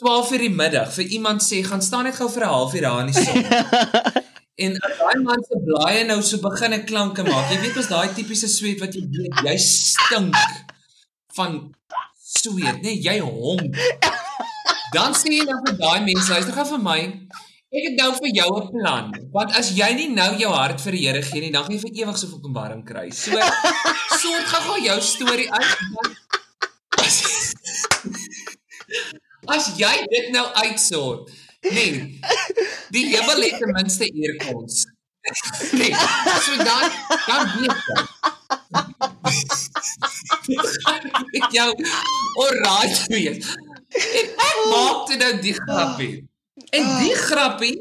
12 uur die middag vir iemand sê gaan staan net gou vir 'n halfuur daar in die son. En as daai man se blaaie nou so begin 'n klanke maak. Jy weet mos daai tipiese sweet wat jy weet, jy stink van sweet, nee, jy honk. Dan sê jy nou vir daai mense, luister gou vir my. Ek het nou vir jou 'n plan. Want as jy nie nou jou hart vir die Here gee nie, dan gaan jy vir ewig so openbaring kry. So soort gou-gou jou storie uit. As jy dit nou uitsort, nee. Die hemel het ten minste eerkons. Nee, so dan dan weet jy. Ek jou alright wees. En ek maak toe nou die grappie. En die grappie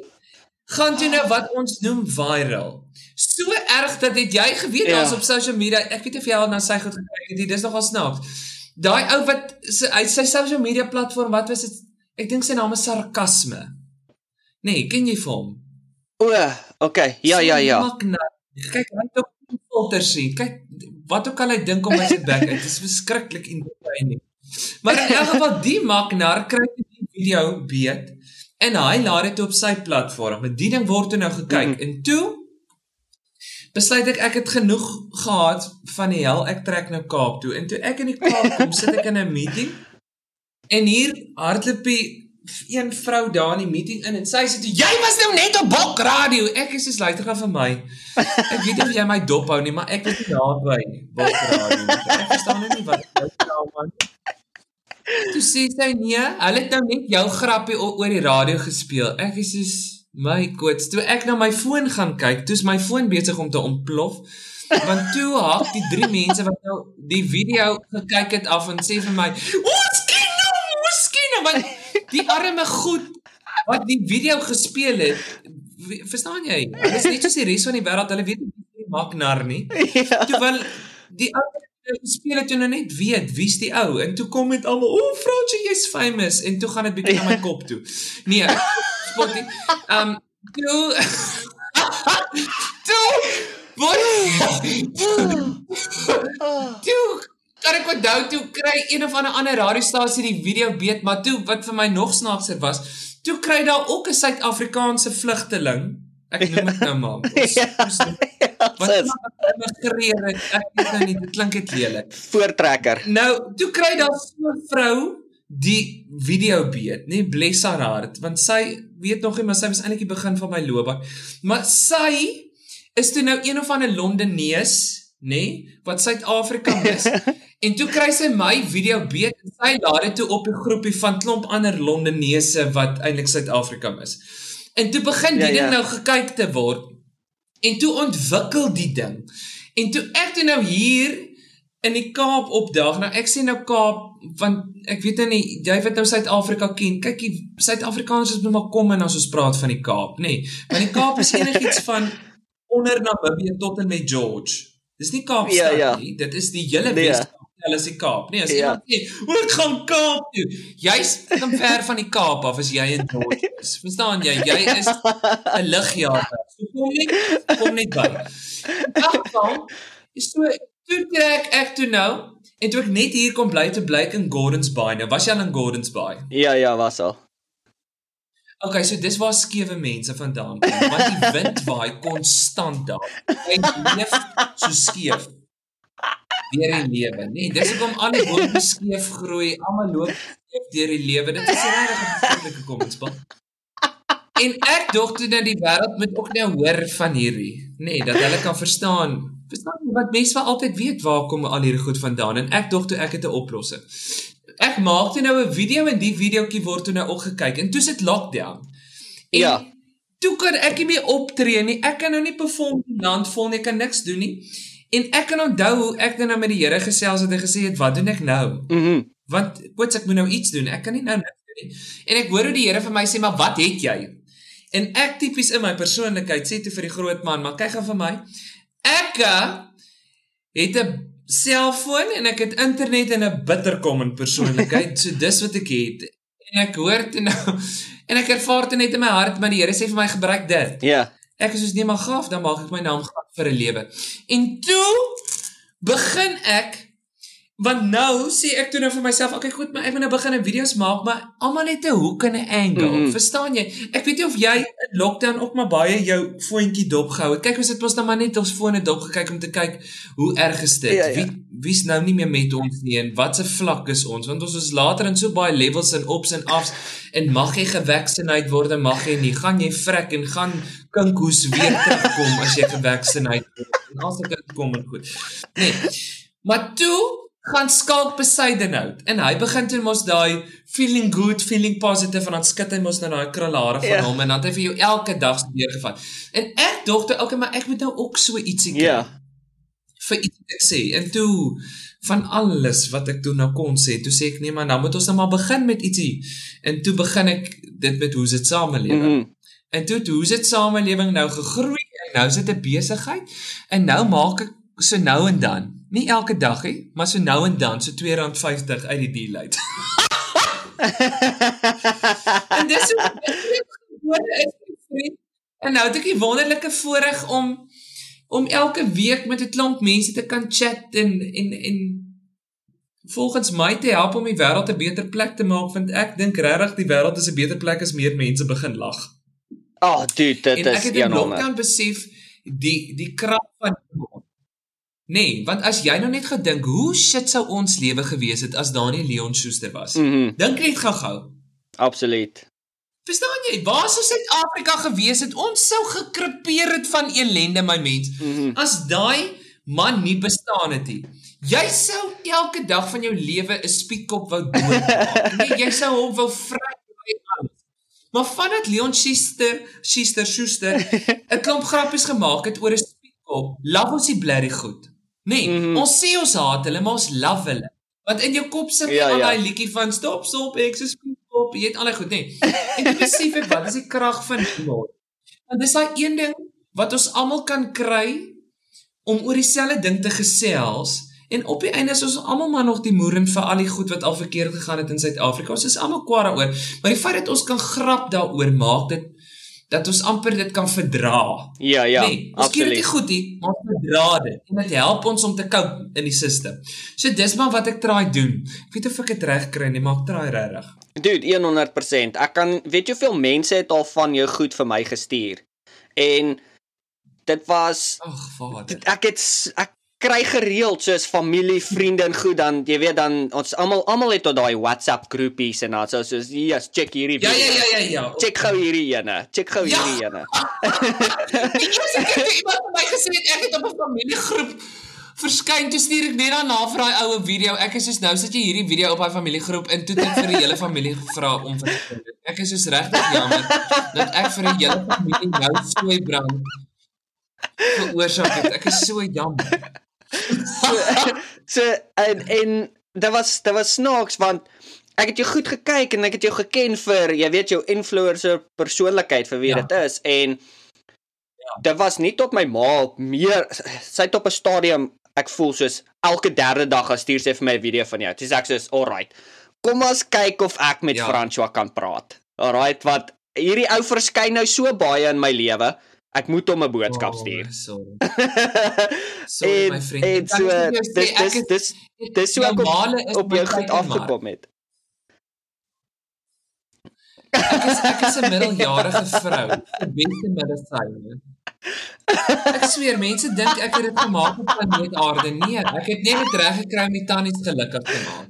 gaan toe nou wat ons noem viral. So erg dat het jy geweet Ja. daar's op social media, ek weet nie of jy al na sy goed gekyk het nie, dis nogal snaaks. Daai ou wat sy sy social media platform, wat was dit? Ek dink sy naam is sarkasme. Nee, ken jy vir hom? O, okay. Ja, ja, ja. Magna. Kyk, hy het ook filters sien. Kyk, wat ook al hy dink om by sy bek uit, dis verskriklik entertaining. Maar in elk geval die Magnar kry die video beet en hy laat dit op sy platform. En die ding word toe nou gekyk Mhm. en toe besluit ek ek het genoeg gehad van die hel ek trek nou Kaap toe. En toe ek in die Kaap kom, sit ek in 'n meeting en hier hardloop die een vrou daar in die meeting in en sy sê toe jy was nou net op Bok Radio. Ek is soos luister gaan vir my. Ek weet nie of jy my dop hou nie, maar ek was nie daar by nie. Bok Radio. Ek verstaan nou nie wat jy sê man. Toe sê sy nee, hulle het nou net jou grappie oor die radio gespeel. Ek is soos my koets. Toe ek na my foon gaan kyk, toe's my foon besig om te ontplof. Want toe hak die drie mense wat nou die video gekyk het af en sê vir my, "Ons ken nou, ons ken nou." Want die arme goed wat die video gespeel het, verstaan jy? Hulle is net soos die res van die wêreld, hulle weet nie wie maak nar nie. Ja. Toe wel die speel het toe nou net weet wie's die ou en toe kom dit almal, "O, Fransje, jy's famous." En toe gaan dit bietjie na my kop toe. Nee, spot nie. Um Toe. toe. Wat? toe. Kan ek onthou toe kry een of ander ander radiostasie die video beet, maar toe wat vir my nog snaakser was, toe kry daar ook 'n Suid-Afrikaanse vlugteling. Ek noem dit nou maar. Wat Sis, immigreer het. Ek weet nou nie, dit klink dit lelik. voortrekker. Nou, toe kry daar so 'n vrou die video beet, nê, bless haar hart, want sy weet nog nie, maar sy was eintlik die begin van my loopbaan. Maar sy is toe nou een of ander Londenees, nê, wat Suid-Afrika is. en toe kry sy my video beet en sy laat dit toe op 'n groepie van klomp ander Londenese wat eintlik Suid-Afrika is. En toe begin die Ja, ding ja. nou gekyk te word. En toe ontwikkel die ding. En toe ek toe nou hier in die Kaap opdaag. Nou ek sê nou Kaap want ek weet nou nie jy wat nou Suid-Afrika ken. Kyk, die Suid-Afrikaners is nou maar kom en as ons praat van die Kaap, nê. Nee, want die Kaap is enigiets van onder Namibië tot en met George. Dis nie Kaapstad Ja, ja. nie. Dit is die hele Nee. Wes-Kaap. Hulle is die Kaap. Nee, as Ja. iemand sê, "O, ek gaan Kaap toe." Jy's dan ver van die Kaap af as jy in George is. Verstaan jy? Jy is 'n ligjaar. So kom net kom net by. In elk geval, so toe trek ek toe nou en toe ek net hier kom bly te blyk in Gordons Bay. Nou was jy al in Gordons Bay? Ja, ja, was al. Okay, so dis waar skewe mense vandaan kom, want die wind waai konstant daar. Jy leef so skeef. Deur die lewe, nee, dis hoekom al die bome skeef groei, almal loop skeef deur die lewe. Dit is regtig 'n vreeslike kommenspan. En ek dog toe dat die wêreld moet ook nou hoor van hierdie, nê, nee, dat hulle kan verstaan. Verstaan jy wat mense wel altyd weet waar kom al hierdie goed vandaan en ek dog toe ek het 'n oplossing. Ek maak toe nou 'n video en die videoetjie word toe nou ook gekyk en toe sit lockdown. En Ja. Toe kan ek nie meer optree nie. Ek kan nou nie perform in land vol nie, ek kan niks doen nie. En ek kan onthou hoe ek nou met die Here gesels het en gesê het, "Wat doen ek nou?" Mhm. Want koets ek moet nou iets doen. Ek kan nie nou niks doen nie. En ek hoor hoe die Here vir my sê, "Maar wat het jy?" En ek tipies in my persoonlikheid sê toe vir die groot man, "Maar kyk gou vir my. Ek uh, het 'n selfoon en ek het internet en 'n bittercommon persoonlikheid. so dis wat ek het. En ek hoor toe nou en ek ervaar dit net in my hart, maar die Here sê vir my gebruik dit. Ja. Ek is soos nee maar gaaf, dan maak ek my naam gaaf vir 'n lewe. En toe begin ek want nou sê ek toe nou vir myself, okay goed, maar ek moet nou begin 'n video's maak, maar almal het 'n hoek en 'n angle. Mm. -hmm. Verstaan jy? Ek weet nie of jy in lockdown ook maar baie jou foontjie dop gehou het. Kyk, ons het mos nou maar net ons fone dop gekyk om te kyk hoe erg is dit? Ja, ja. Wie wie's nou nie meer met ons nie en watse vlak is ons? Want ons is later in so baie levels en ups en afs en mag jy gevaccineerd word en mag jy nie? Gaan jy vrek en gaan kinkhoes weer terugkom as jy gevaccineerd word? En as dit kom en goed. Nee. Maar toe gaan Skalk Besuidenhout en hy begin toe mos daai feeling good, feeling positive en dan skud hy mos nou daai krulhare van Ja. hom en dan het hy vir jou elke dag weer gevat. En ek dog toe, okay, maar ek moet nou ook so ietsie kry Ja. vir iets wat ek sê. En toe van alles wat ek toe nou kon sê, toe sê ek nee, maar nou moet ons nou maar begin met ietsie. En toe begin ek dit met hoe dit samelewing. Mhm. En toe het hoe dit samelewing nou gegroei en nou is dit 'n besigheid en nou maak ek so nou en dan, nie elke dag nie, maar so nou en dan so R2.50 uit die deal uit. en dis hoe dit is. vriend. En nou het ek die wonderlike voorreg om om elke week met 'n klomp mense te kan chat en en en volgens my te help om die wêreld 'n beter plek te maak want ek dink regtig die wêreld is 'n beter plek as meer mense begin lag. Oh, dude, dit en ek is het in lockdown besef die die krag van Nee, want as jy nou net gedink hoe shit sou ons lewe gewees het as Daniel Leon Schuster was. Mm. Mhm. Dink net gou-gou. Absoluut. Verstaan jy? Waar sou Suid-Afrika gewees het? Ons sou gekrepeer het van ellende, my mens. Mhm. As daai man nie bestaan het nie. Jy sou elke dag van jou lewe 'n spietkop wou doodmaak. nee, jy sou hom wou vry by alles. Maar vandat Leon Schuster, Schuster, Schuster 'n klomp grappies gemaak het oor 'n spietkop, love ons die blerrie goed. Nee, mm. -hmm. ons sê ons haat hulle, maar ons love hulle. Want in jou kop sit jy Ja, ja, al ja. daai liedjie van stop stop ek se spietkop, jy het al daai goed, nee. En jy besef ek wat is die krag van humor? Want dis daai een ding wat ons almal kan kry om oor dieselfde ding te gesels en op die einde is ons almal maar nog die moeren vir al die goed wat al verkeerd gegaan het in Suid-Afrika. Ons is almal kwaad daaroor, maar die feit dat ons kan grap daaroor maak dit dat ons amper dit kan verdra. Ja, ja, nee, ons ken dit absoluut. goed nie, maar verdra dit en dit help ons om te cope in die sisteem. So dis maar wat ek try doen. Ek weet of ek dit reg kry nie, maar ek try regtig. Dude, 100%. Ek kan weet jy hoeveel mense het al van jou goed vir my gestuur. En dit was Ag, Vader. dit, ek het ek kry gereeld soos familie, vriende en goed dan jy weet dan ons almal almal het tot daai WhatsApp groepies en dan so soos yes, check hierdie Ja, video. ja, ja, ja, ja. Check gou hierdie ene. Check gou Ja. hierdie ene. Keer toe iemand vir my gesê het ek het op 'n familiegroep verskyn, toe stuur ek net daarna vir daai oue video. Ek is soos nou sit jy hierdie video op daai familiegroep en toe het ek vir die hele familie gevra om. Ek is soos regtig jammer dat ek vir die hele familie nou sooi brand veroorsaak het. Ek is so jammer. So en en dit was dit was snaaks want ek het jou goed gekyk en ek het jou geken vir jy weet jou influencer persoonlikheid vir wie Ja. dit is en dit was nie tot my ma meer sy het op 'n stadium ek voel soos elke derde dag gaan stuur sy vir my 'n video van jou. Dis ek soos alright. Kom ons kyk of ek met Ja. ja. François kan praat. Alright, wat hierdie ou verskyn nou so baie in my lewe. Ek moet hom 'n boodskap stuur. Oh, sorry. Sorry en, my vriend. En so dis dis is- dis dis so ek op, op jou goed afgekom het. Ek is ek is 'n middeljarige vrou, beste medisyne. Ek sweer mense dink ek het dit gemaak op planeet Aarde. Nee, ek het net dit reg gekry om die tannies gelukkig te maak.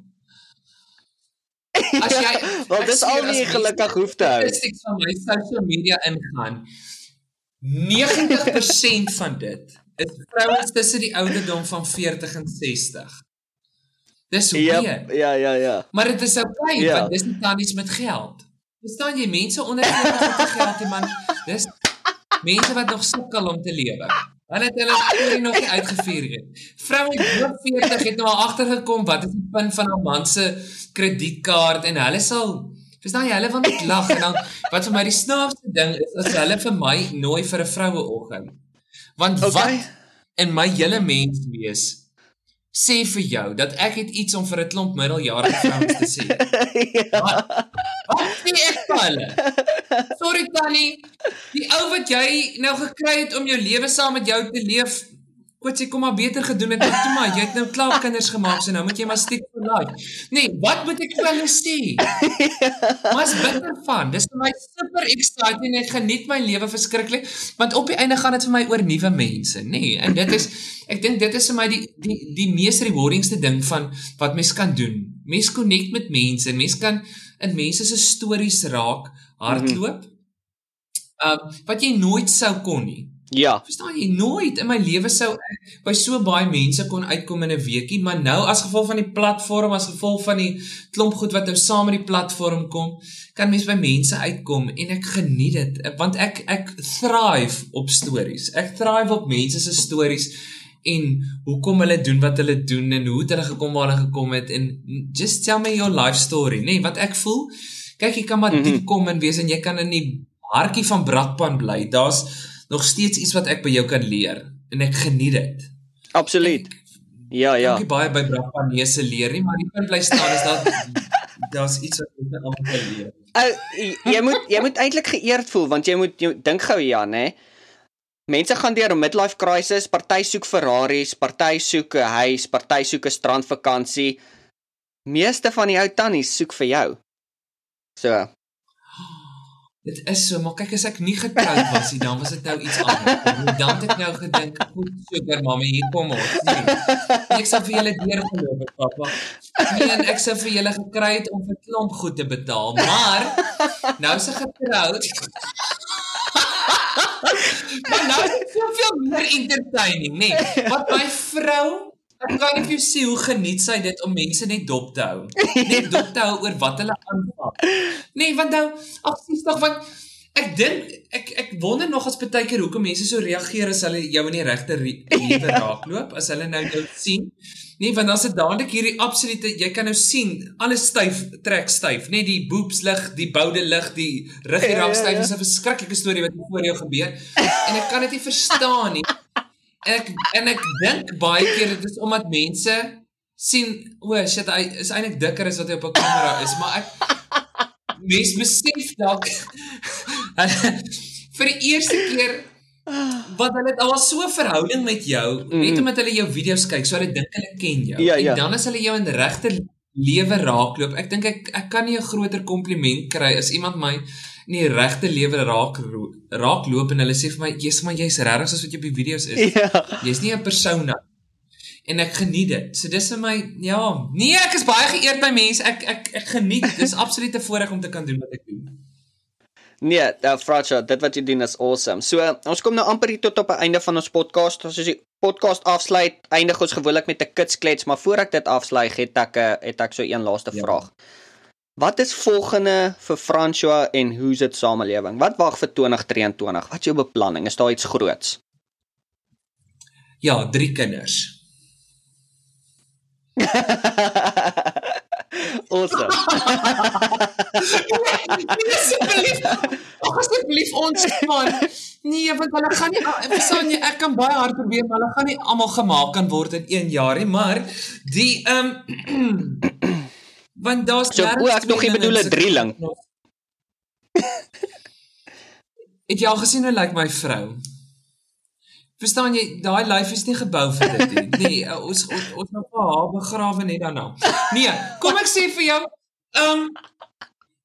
As jy Want ek dis al mense gelukkig hoef te hou. Statistics van my social media ingaan. 90% van dit is vrouens tussen die ouderdom van 40 en 60. Dis Ja, weird. ja, ja, ja. Maar dit is oukei okay, Ja. want dis nie tannies met geld. Verstaan jy mense onder 40 het nie geld man. Dis mense wat nog sukkel om te lewe. Hulle het hulle storie nog nie uitgevier nie. Vroue bo 40 het nou al agtergekom wat is die punt van 'n man se kredietkaart en hulle sal verstaan jy hulle wil net lag en dan wat vir my die snaakste ding is as hulle vir my nooi vir 'n vroueoggend. Want Okay. wat in my hele mens wees sê vir jou dat ek het iets om vir 'n klomp middeljarige vrouens te sê. ja. Wat sê ek vir hulle? Sorry Tannie, die ou wat jy nou gekry het om jou lewe saam met jou te leef, Wat sê kom maar beter gedoen het, toe maar jy het nou klaar kinders gemaak, so nou moet jy maar stiek vir life. Nee, wat moet ek vir hulle sê? Maar's bitter van. Dis vir my super exciting. Ek geniet my lewe verskriklik, want op die einde gaan dit vir my oor nuwe mense, nê? Nee, en dit is ek dink dit is vir my die die die mees rewardingste ding van wat mens kan doen. Mens connect met mense. Mens kan in mense se stories raak, hardloop. Ehm um, wat jy nooit sou kon nie. Ja. Verstaan jy nooit in my lewe sou ek by so baie mense kon uitkom in 'n weekie, maar nou as gevolg van die platform, as gevolg van die klomp goed wat nou saam met die platform kom, kan mens by mense uitkom en ek geniet dit want ek ek thrive op stories. Ek thrive op mense se stories en hoekom hulle doen wat hulle doen en hoe het hulle gekom waar hulle gekom het en just tell me your life story, nê, nee, wat ek voel. Kyk, jy kan maar Mhm. diep kom en wees en jy kan in die hartjie van Brakpan bly. Daar's nog steeds iets wat ek by jou kan leer en ek geniet dit. Absoluut. Ja, ja. Ek baie by Brakpan neuse leer nie, maar die punt bly staan is dat daar's iets wat ek almal kan leer. Ou jy- jy moet jy moet eintlik geëerd voel want jy moet jy dink gou ja, nê? Mense gaan deur 'n midlife crisis, party soek Ferraris, party soek 'n huis, party soek 'n strandvakansie. Meeste van die ou tannies soek vir jou. So, Dit is so, maar kyk as ek nie getroud was nie, dan was dit nou iets anders. Dan het ek nou gedink, goed sugar mamma, hier kom ons. Nee. Ek sou vir julle deur geloof het, pappa. Nee, en ek sou vir julle gekry het om vir klomp goed te betaal, maar nou is ek getroud. maar nou is dit soveel meer entertaining, nê? Nee. Wat my vrou Ek kan nie vir jou sê hoe geniet sy dit om mense net dop te hou. Net dop te hou oor wat hulle aanpak. Nee, want nou, ag sies tog want ek dink ek ek wonder nog as baie keer hoekom mense so reageer as hulle jou in die regte lewe raakloop, as hulle nou jou sien. Nee, want dan is dit dadelik hierdie absolute jy kan nou sien alles styf trek styf, net die boobs lig, die boude lig, die ruggie raak styf. Dis 'n verskriklike storie wat voor jou gebeur. En ek kan dit nie verstaan nie. Ek en ek dink baie keer dit is omdat mense sien o, oh, shit, hy is eintlik dikker as wat hy op 'n kamera is, maar ek mens besef dalk vir die eerste keer wat hulle al so 'n verhouding met jou, net Mhm. omdat hulle jou video's kyk, so hulle dink hulle ken jou. Ja, ja. En dan as hulle jou in regte lewe raakloop, ek dink ek ek kan nie 'n groter kompliment kry as iemand my in die regte lewe raak raakloop en hulle sê vir my, "Jesus, maar jy's regtig soos wat jy op die video's is." Ja. Jy's nie 'n persona en ek geniet dit. So dis vir my ja, nee, ek is baie geëerd by mense. Ek ek ek geniet. Dis absoluut 'n voorreg om te kan doen wat ek doen. Nee, uh, Fracha, dit wat jy doen is awesome. So, uh, ons kom nou amper hier tot op die einde van ons podcast. As ons die podcast afsluit, eindig ons gewoonlik met 'n kitsklets, maar voor ek dit afsluit, het ek 'n het ek so een laaste Ja. vraag. Wat is volgende vir François en hoe's dit samelewing? Wat wag vir 2023? Wat is jou beplanning? Is daar iets groots? Ja, drie kinders. awesome. Asseblief. Ag asseblief ontspan. Nee, want hulle gaan nie ek verstaan jy ek kan baie hard probeer, maar hulle gaan nie almal gemaak kan word in 1 jaar nie, maar die ehm want daar's So, o, ek nog nie bedoel 'n drieling. Het jy al gesien hoe lyk my vrou? Verstaan jy, daai lyf is nie gebou vir dit nie. Nee, uh, ons ons ons nou vir haar begrawe net daarna. Nee, kom ek sê vir jou, ehm um,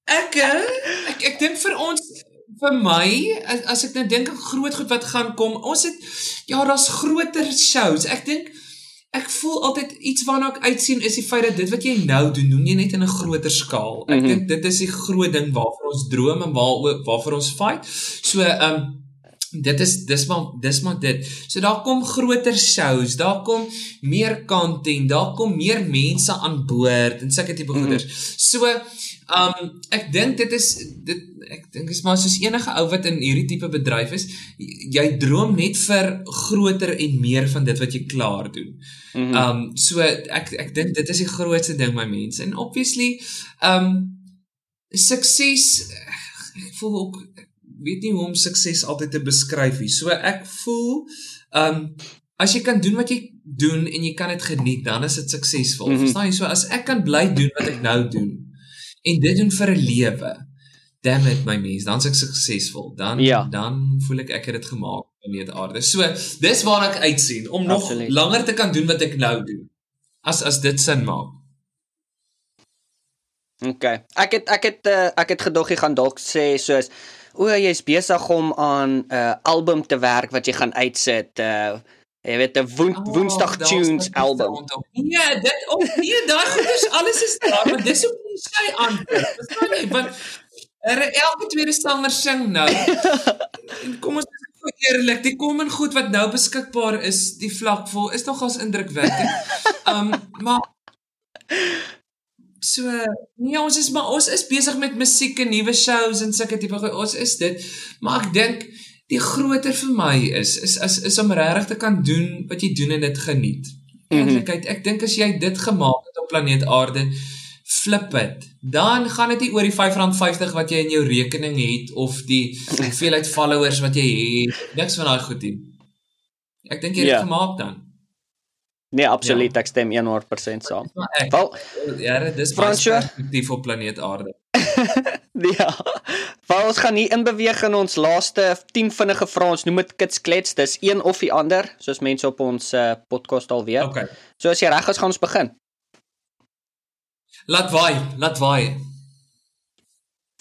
ek eh, ek ek dink vir ons vir my as, as ek nou dink aan groot goed wat gaan kom, ons het ja, daar's groter shows. Ek dink ek voel altyd iets waarna ek uitsien is die feit dat dit wat jy nou doen, doen jy net in 'n groter skaal. Ek mm -hmm. dink dit is die groot ding waarvoor ons droom en waar waarvoor ons fight. So ehm um, dit is dis maar dis maar dit. So daar kom groter shows, daar kom meer content, daar kom meer mense aan boord en sulke tipe Mhm. goeders. So um ek dink dit is dit ek dink is maar soos enige ou wat in hierdie tipe bedryf is, jy droom net vir groter en meer van dit wat jy klaar doen. Mm -hmm. Um so ek ek dink dit is die grootste ding my mense. En obviously um sukses ek voel ook ek weet nie hoe om sukses altyd te beskryf nie. So ek voel um as jy kan doen wat jy doen en jy kan dit geniet, dan is dit suksesvol. Mm. -hmm. Verstaan jy? So as ek kan bly doen wat ek nou doen en dit doen vir 'n lewe, damn it my mens, dan's ek suksesvol. Dan Ja. dan voel ek ek het dit gemaak op die aarde. So dis waarna ek uitsien om nog Absoluut. langer te kan doen wat ek nou doen. As as dit sin maak. Okay. Ek het ek het uh, ek het gedog jy gaan dalk sê soos o, jy's besig om aan 'n uh, album te werk wat jy gaan uitsit. Uh jy weet 'n woen, Oh, Woensdag daar's Tunes album. rondom. Nee, dit of nee, daai goeders alles is daar, maar dis hoe jy sy aan. Verstaan jy? Want er, elke tweede sanger sing nou. En kom ons is gou eerlik, die kom en goed wat nou beskikbaar is, die vlakvol is nogals indrukwekkend. Um maar so nee, ons is maar ons is besig met musiek en nuwe shows en sulke tipe goed. Ons is dit. Maar ek dink die groter vir my is is is, is om regtig te kan doen wat jy doen en dit geniet. Eerlikheid, ek dink as jy dit gemaak het op planeet Aarde, flip dit. Dan gaan dit nie oor die R5.50 wat jy in jou rekening het of die hoeveelheid followers wat jy het. Niks van daai goed nie. Ek dink jy het Ja. dit gemaak dan. Nee, absoluut, ek stem 100% saam. Ek, Wel, ja, dis Fransjo? perspektief op planeet Aarde. ja. Wel ons gaan hier inbeweeg in ons laaste 10 vinnige vrae. Ons noem dit kitsklets. Dis een of die ander, soos mense op ons uh, podcast al weet. Okay. So as jy reg is, gaan ons begin. Laat waai, laat waai.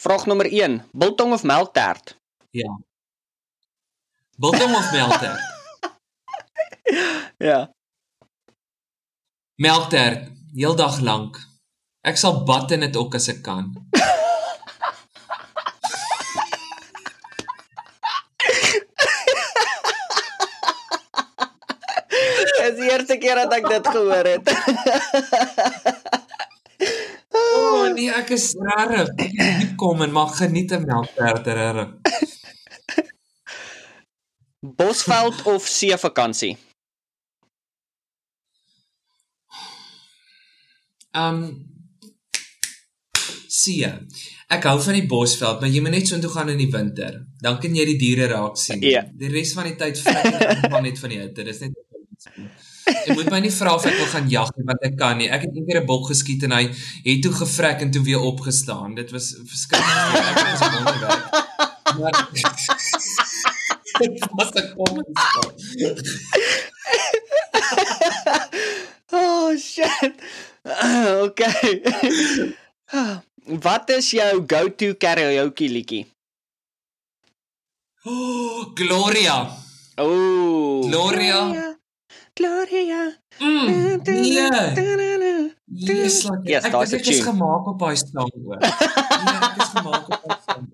Vraag nommer 1: Biltong of melktert? Ja. Biltong of melktert? Ja. Melktert, heeldag lank. Ek sal bad in dit ook as ek kan. Dis die eerste keer dat ek dit gehoor het. O oh, nee, ek is. Ek is diep kom en mag geniet 'n melktert regtig. Bosveld of seevakansie? Um see. Ek hou van die Bosveld, maar jy moet net so intoe gaan in die winter. Dan kan jy die diere raak sien. Ja. Die res van die tyd ek van net van die hitte. Dis net Jy moet my nie vra of ek wil gaan jag nie, want ek kan nie. Ek het eendag 'n bok geskiet en hy het toe gevrek en toe weer opgestaan. Dit was verskriklik. Ek was wonderwerk. Maar Dit was 'n kommentaar. oh shit. okay. Wat is jou go-to karaoke liedjie? Oh, Gloria. Ooh. Gloria. Gloria. Mm, nee. Yes, like, Yes, ek dink ek is gemaak op daai song hoor. Nee, ek is gemaak op daai song.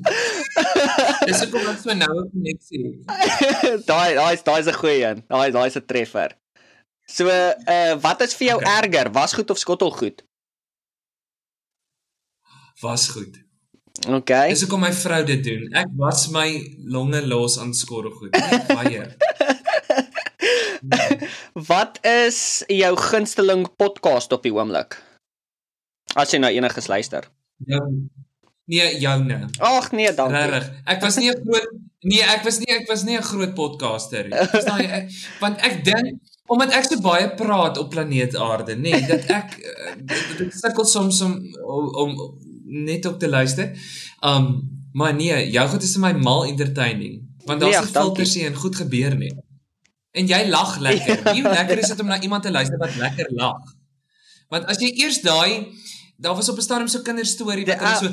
Dis hoekom ek so nou 'n koneksie het. daai daai is daai is 'n goeie een. Daai daai is 'n treffer. So, uh wat is vir jou Okay. erger, wasgoed of skottelgoed? Was goed. Okay. Dis hoekom my vrou dit doen. Ek was my longe los aan skorrelgoed. Ek weier. Wat is jou gunsteling podcast op die oomblik? As jy nou enigiets luister. Jou Nee, joune. Ag nee, dankie. Regtig. Ek was nie 'n groot nee, ek was nie ek was nie 'n groot podcaster nie. Jy? Ek, want ek dink omdat ek so baie praat op planeet Aarde, nê, nee, dat ek eh, dit- dit sukkel soms om, om om net op te luister. Um maar nee, jou goed is vir my mal entertaining. Want Nee, daar's nie dankie. filters nie en goed gebeur nie. En jy lag lekker. Hoe lekker is dit om na iemand te luister wat lekker lag? Want as jy eers daai daar was op 'n stadium so kinderstorie wat hulle so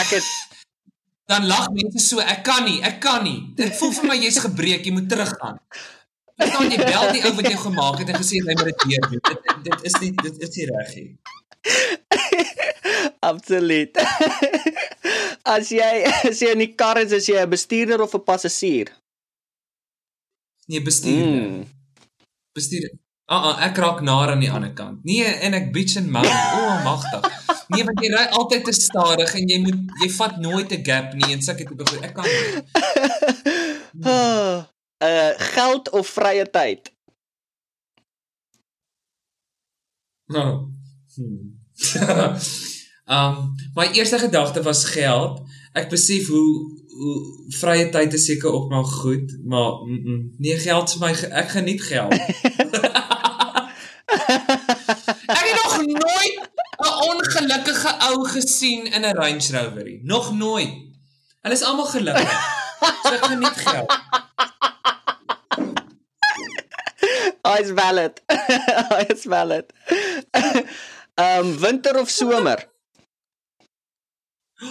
ek het dan lag mense so ek kan nie ek kan nie dit voel vir my jy's gebreek jy moet teruggaan verstaan jy bel die ou wat jou gemaak het en gesê hy moet dit weer doen. Dit, dit, is nie dit is nie reg nie. Absoluut. as jy as jy in die kar is, is jy 'n bestuurder of 'n passasier? nee bestuur mm. bestuur ah ah ek raak naar aan die ander kant. Nee en ek bitch en moan. O oh, magtig. Nee want jy ry altyd te stadig en jy moet jy vat nooit 'n gap nie en sulke tipe goed. Ek kan nie uh geld of vrye tyd? Oh. Hmm. um my eerste gedagte was geld. Ek besef hoe hoe vrye tyd is seker ook maar goed, maar mm -mm, nee geld vir my ek geniet geld. ek het nog nooit 'n ongelukkige ou gesien in 'n Range Rover nie. Nog nooit. Hulle is almal gelukkig. So ek geniet geld. Hy is valid. Is valid. um winter of somer?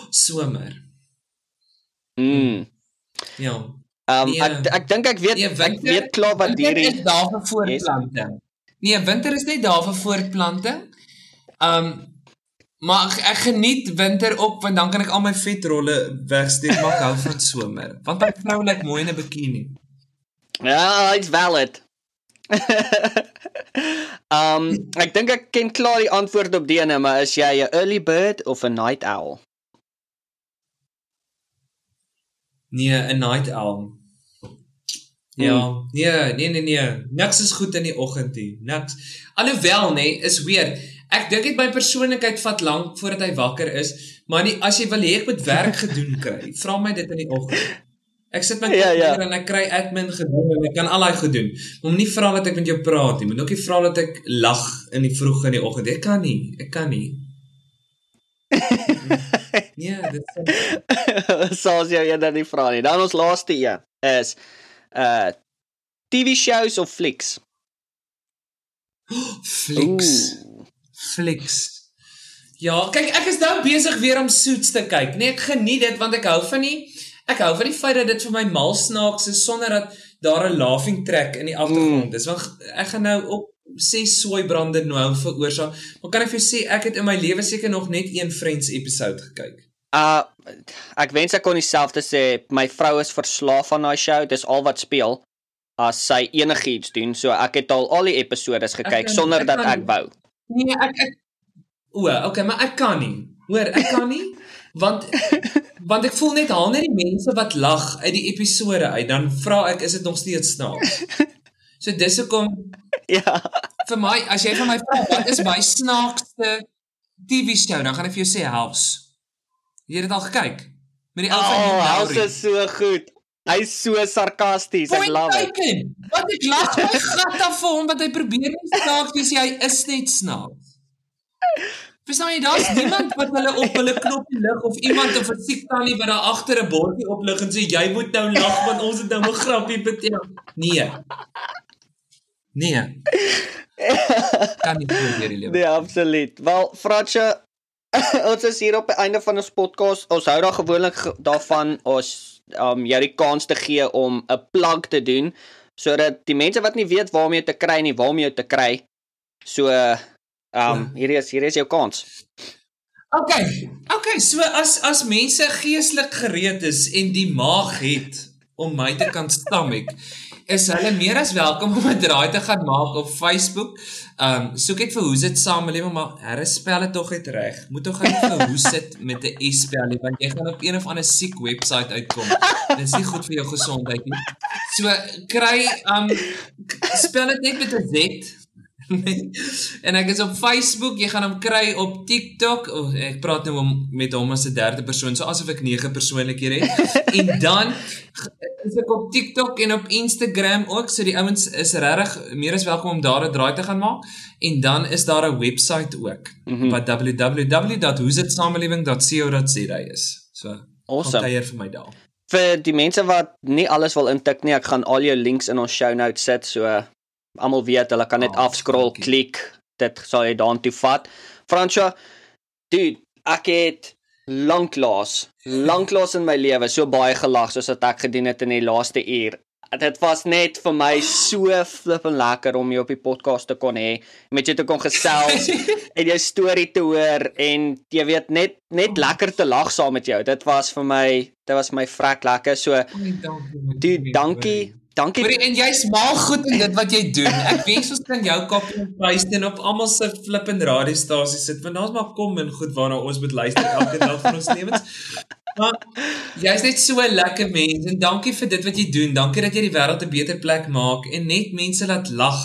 Somer. Mm. Ja. Um Nee. ek ek dink ek weet Nee, ek winter- weet klaar wat hierdie is daar vir voortplanting. Nee, winter is net daar vir voortplanting. Um maar ek, ek geniet winter ook want dan kan ek al my vetrolle wegsteek maar ek hou van somer. Want my vrou lyk mooi in 'n bikini. Ja, hy's valid. um ek dink ek ken klaar die antwoord op die ene, maar is jy 'n early bird of 'n night owl? Nee, 'n night owl. Ja, nee, nee nee nee. Niks is goed in die oggend nie. Niks. Alhoewel nê, nee, is weer. Ek dink dit my persoonlikheid vat lank voordat hy wakker is, maar nie as jy wil hê ek moet werk gedoen kry. Vra my dit in die oggend. Ek sit my Ja, ja. en ek kry admin gedoen en ek kan al daai gedoen. Om nie vra dat ek met jou praat nie, moet ook nie vra dat ek lag in die vroeg in die oggend. Ek kan nie. Ek kan nie. Ja, dit Soos jy eerder nie vra nie. Dan ons laaste een is uh TV shows of flicks? flieks. Oeh. Flieks. Ja, kyk, ek is nou besig weer om Suits te kyk. Nee, ek geniet dit want ek hou van die ek hou van die feit dat dit vir my mal snaaks is sonder dat daar 'n laughing track in die agtergrond is. Want ek gaan nou op ses sooi-brande nou veroorsaak. Maar kan ek vir jou sê ek het in my lewe seker nog net een Friends episode gekyk. Uh ek wens ek kon dieselfde sê. My vrou is verslaaf aan daai show. Dis al wat speel as sy enigiets doen. So ek het al al die episodes gekyk kan- sonder ek dat kan- ek wou. Nee, ek ek O, okay, maar ek kan nie. Hoor, ek kan nie want want ek voel net haal net die mense wat lag uit die episode uit, dan vra ek is dit nog steeds snaaks. So dis hoekom Ja. vir my as jy van my vra wat is my snaakste TV show, dan gaan ek vir jou sê House. Jy het dit al gekyk? Met die ou van Oh, House is so goed. Hy's so sarkasties. Point love it. taken. Wat ek lag my gat af vir hom wat hy probeer nie snaaks wees, nie, hy is net snaaks. Verstaan jy, daar's niemand wat hulle op hulle knoppie lig of iemand of 'n siek tannie wat daar agter 'n bordjie oplig en sê jy moet nou lag want ons het nou 'n grappie betel. Nee. Nee. kan nie probeer die lewe. Nee, absoluut. Wel, Fransja, ons is hier op die einde van ons podcast. Ons hou daar gewoonlik ge daarvan ons um jou die kans te gee om 'n plug te doen sodat die mense wat nie weet waarmee te kry nie, waarmee jy te kry. So um ja. hier is hier is jou kans. OK. OK, so as as mense geestelik gereed is en die maag het om my te kan stomach is hulle meer as welkom om 'n draai te gaan maak op Facebook. Um soek net vir hoe sit samelewing maar herre spel dit tog uit reg. Moet tog gaan vir hoe sit met 'n S spel nie want jy gaan op een of ander siek webwerf uitkom. Dit is nie goed vir jou gesondheid nie. So kry um spel dit net met 'n Z en ek is op Facebook, jy gaan hom kry op TikTok. Oh, ek praat nou om met hom as 'n derde persoon, so asof ek nege persoonlikhede het. en dan is ek op TikTok en op Instagram ook, so die ouens is regtig meer as welkom om daar 'n draai te gaan maak. En dan is daar 'n webwerf ook mm -hmm. wat www.hoesitsamelewing.co.za is. So, awesome. Kom kuier vir my daar. Vir die mense wat nie alles wil intik nie, ek gaan al jou links in ons show notes sit, so almal weet hulle kan net oh, afscroll klik dit sal jy daartoe vat. Fransja dude ek het lanklaas lanklaas in my lewe so baie gelag soos wat ek gedoen het in die laaste uur. Dit was net vir my so flippend lekker om jy op die podcast te kon hê met jou te kon gesels en jou storie te hoor en jy weet net net lekker te lag saam met jou. Dit was vir my dit was my vrek lekker. So dude dankie Dankie. Maar en jy's mal goed in dit wat jy doen. Ek wens ons kan jou copy and paste en op almal se flippend radiostasies sit want daar's maar kom en goed waarna ons moet luister elke dag van ons lewens. Maar jy's net so 'n lekker mens en dankie vir dit wat jy doen. Dankie dat jy die wêreld 'n beter plek maak en net mense laat lag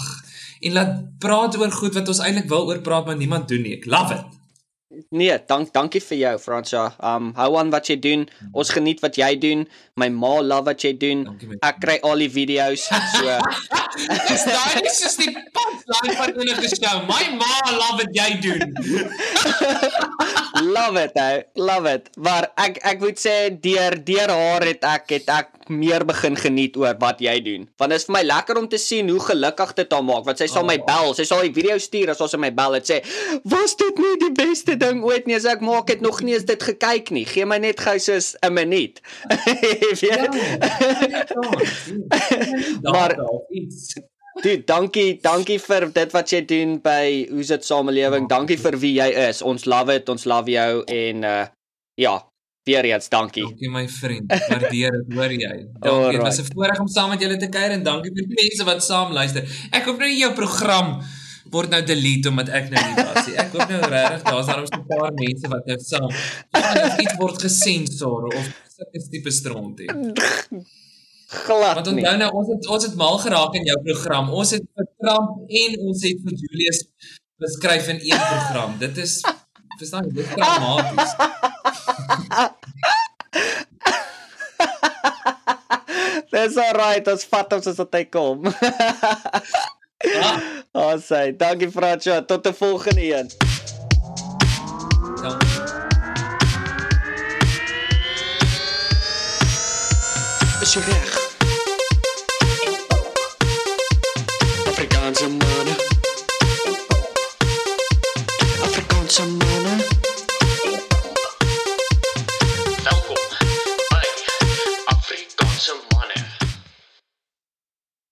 en laat praat oor goed wat ons eintlik wil oor praat maar niemand doen nie. Ek love it. Nee, dank dankie vir jou Fransja. Um hou aan wat jy doen. Ons geniet wat jy doen. My ma love wat jy doen. Ek kry al die video's. So Dis daai is just die punchline van hulle geshow. My ma love wat jy doen. love it, hey. love it. Maar ek ek moet sê deur deur haar het ek het ek meer begin geniet oor wat jy doen. Want dit is vir my lekker om te sien hoe gelukkig dit haar maak. Want sy sal my oh. bel, sy sal die video stuur as ons in my bel het sê, "Was dit nie die beste ding ooit nie?" As ek maak het nog nie eens dit gekyk nie. Gee my net gou soos 'n minuut. Ja, maar Dit dankie, dankie vir dit wat jy doen by Hoe's dit samelewing. Dankie vir wie jy is. Ons love it, ons love jou en uh ja, Weer eens, dankie. Dankie my vriend. Waardeer dit, hoor jy? Dankie. Dit was 'n voorreg om saam met julle te kuier en dankie vir die mense wat saam luister. Ek hoop nou jou program word nou delete omdat ek nou nie was nie. Ek hoop nou regtig daar's daar 'n paar mense wat nou saam of iets word gesensor of sulke tipe stront Glad. Want onthou nou ons het ons het mal geraak in jou program. Ons het vir Trump en ons het vir Julius beskryf in een program. Dit is verstaan jy, dit is dramaties. Dis alright, ons vat ons as dit kom. ja. Oh, sê, dankie Fransjo, tot 'n volgende een. Dankie. Is jy reg?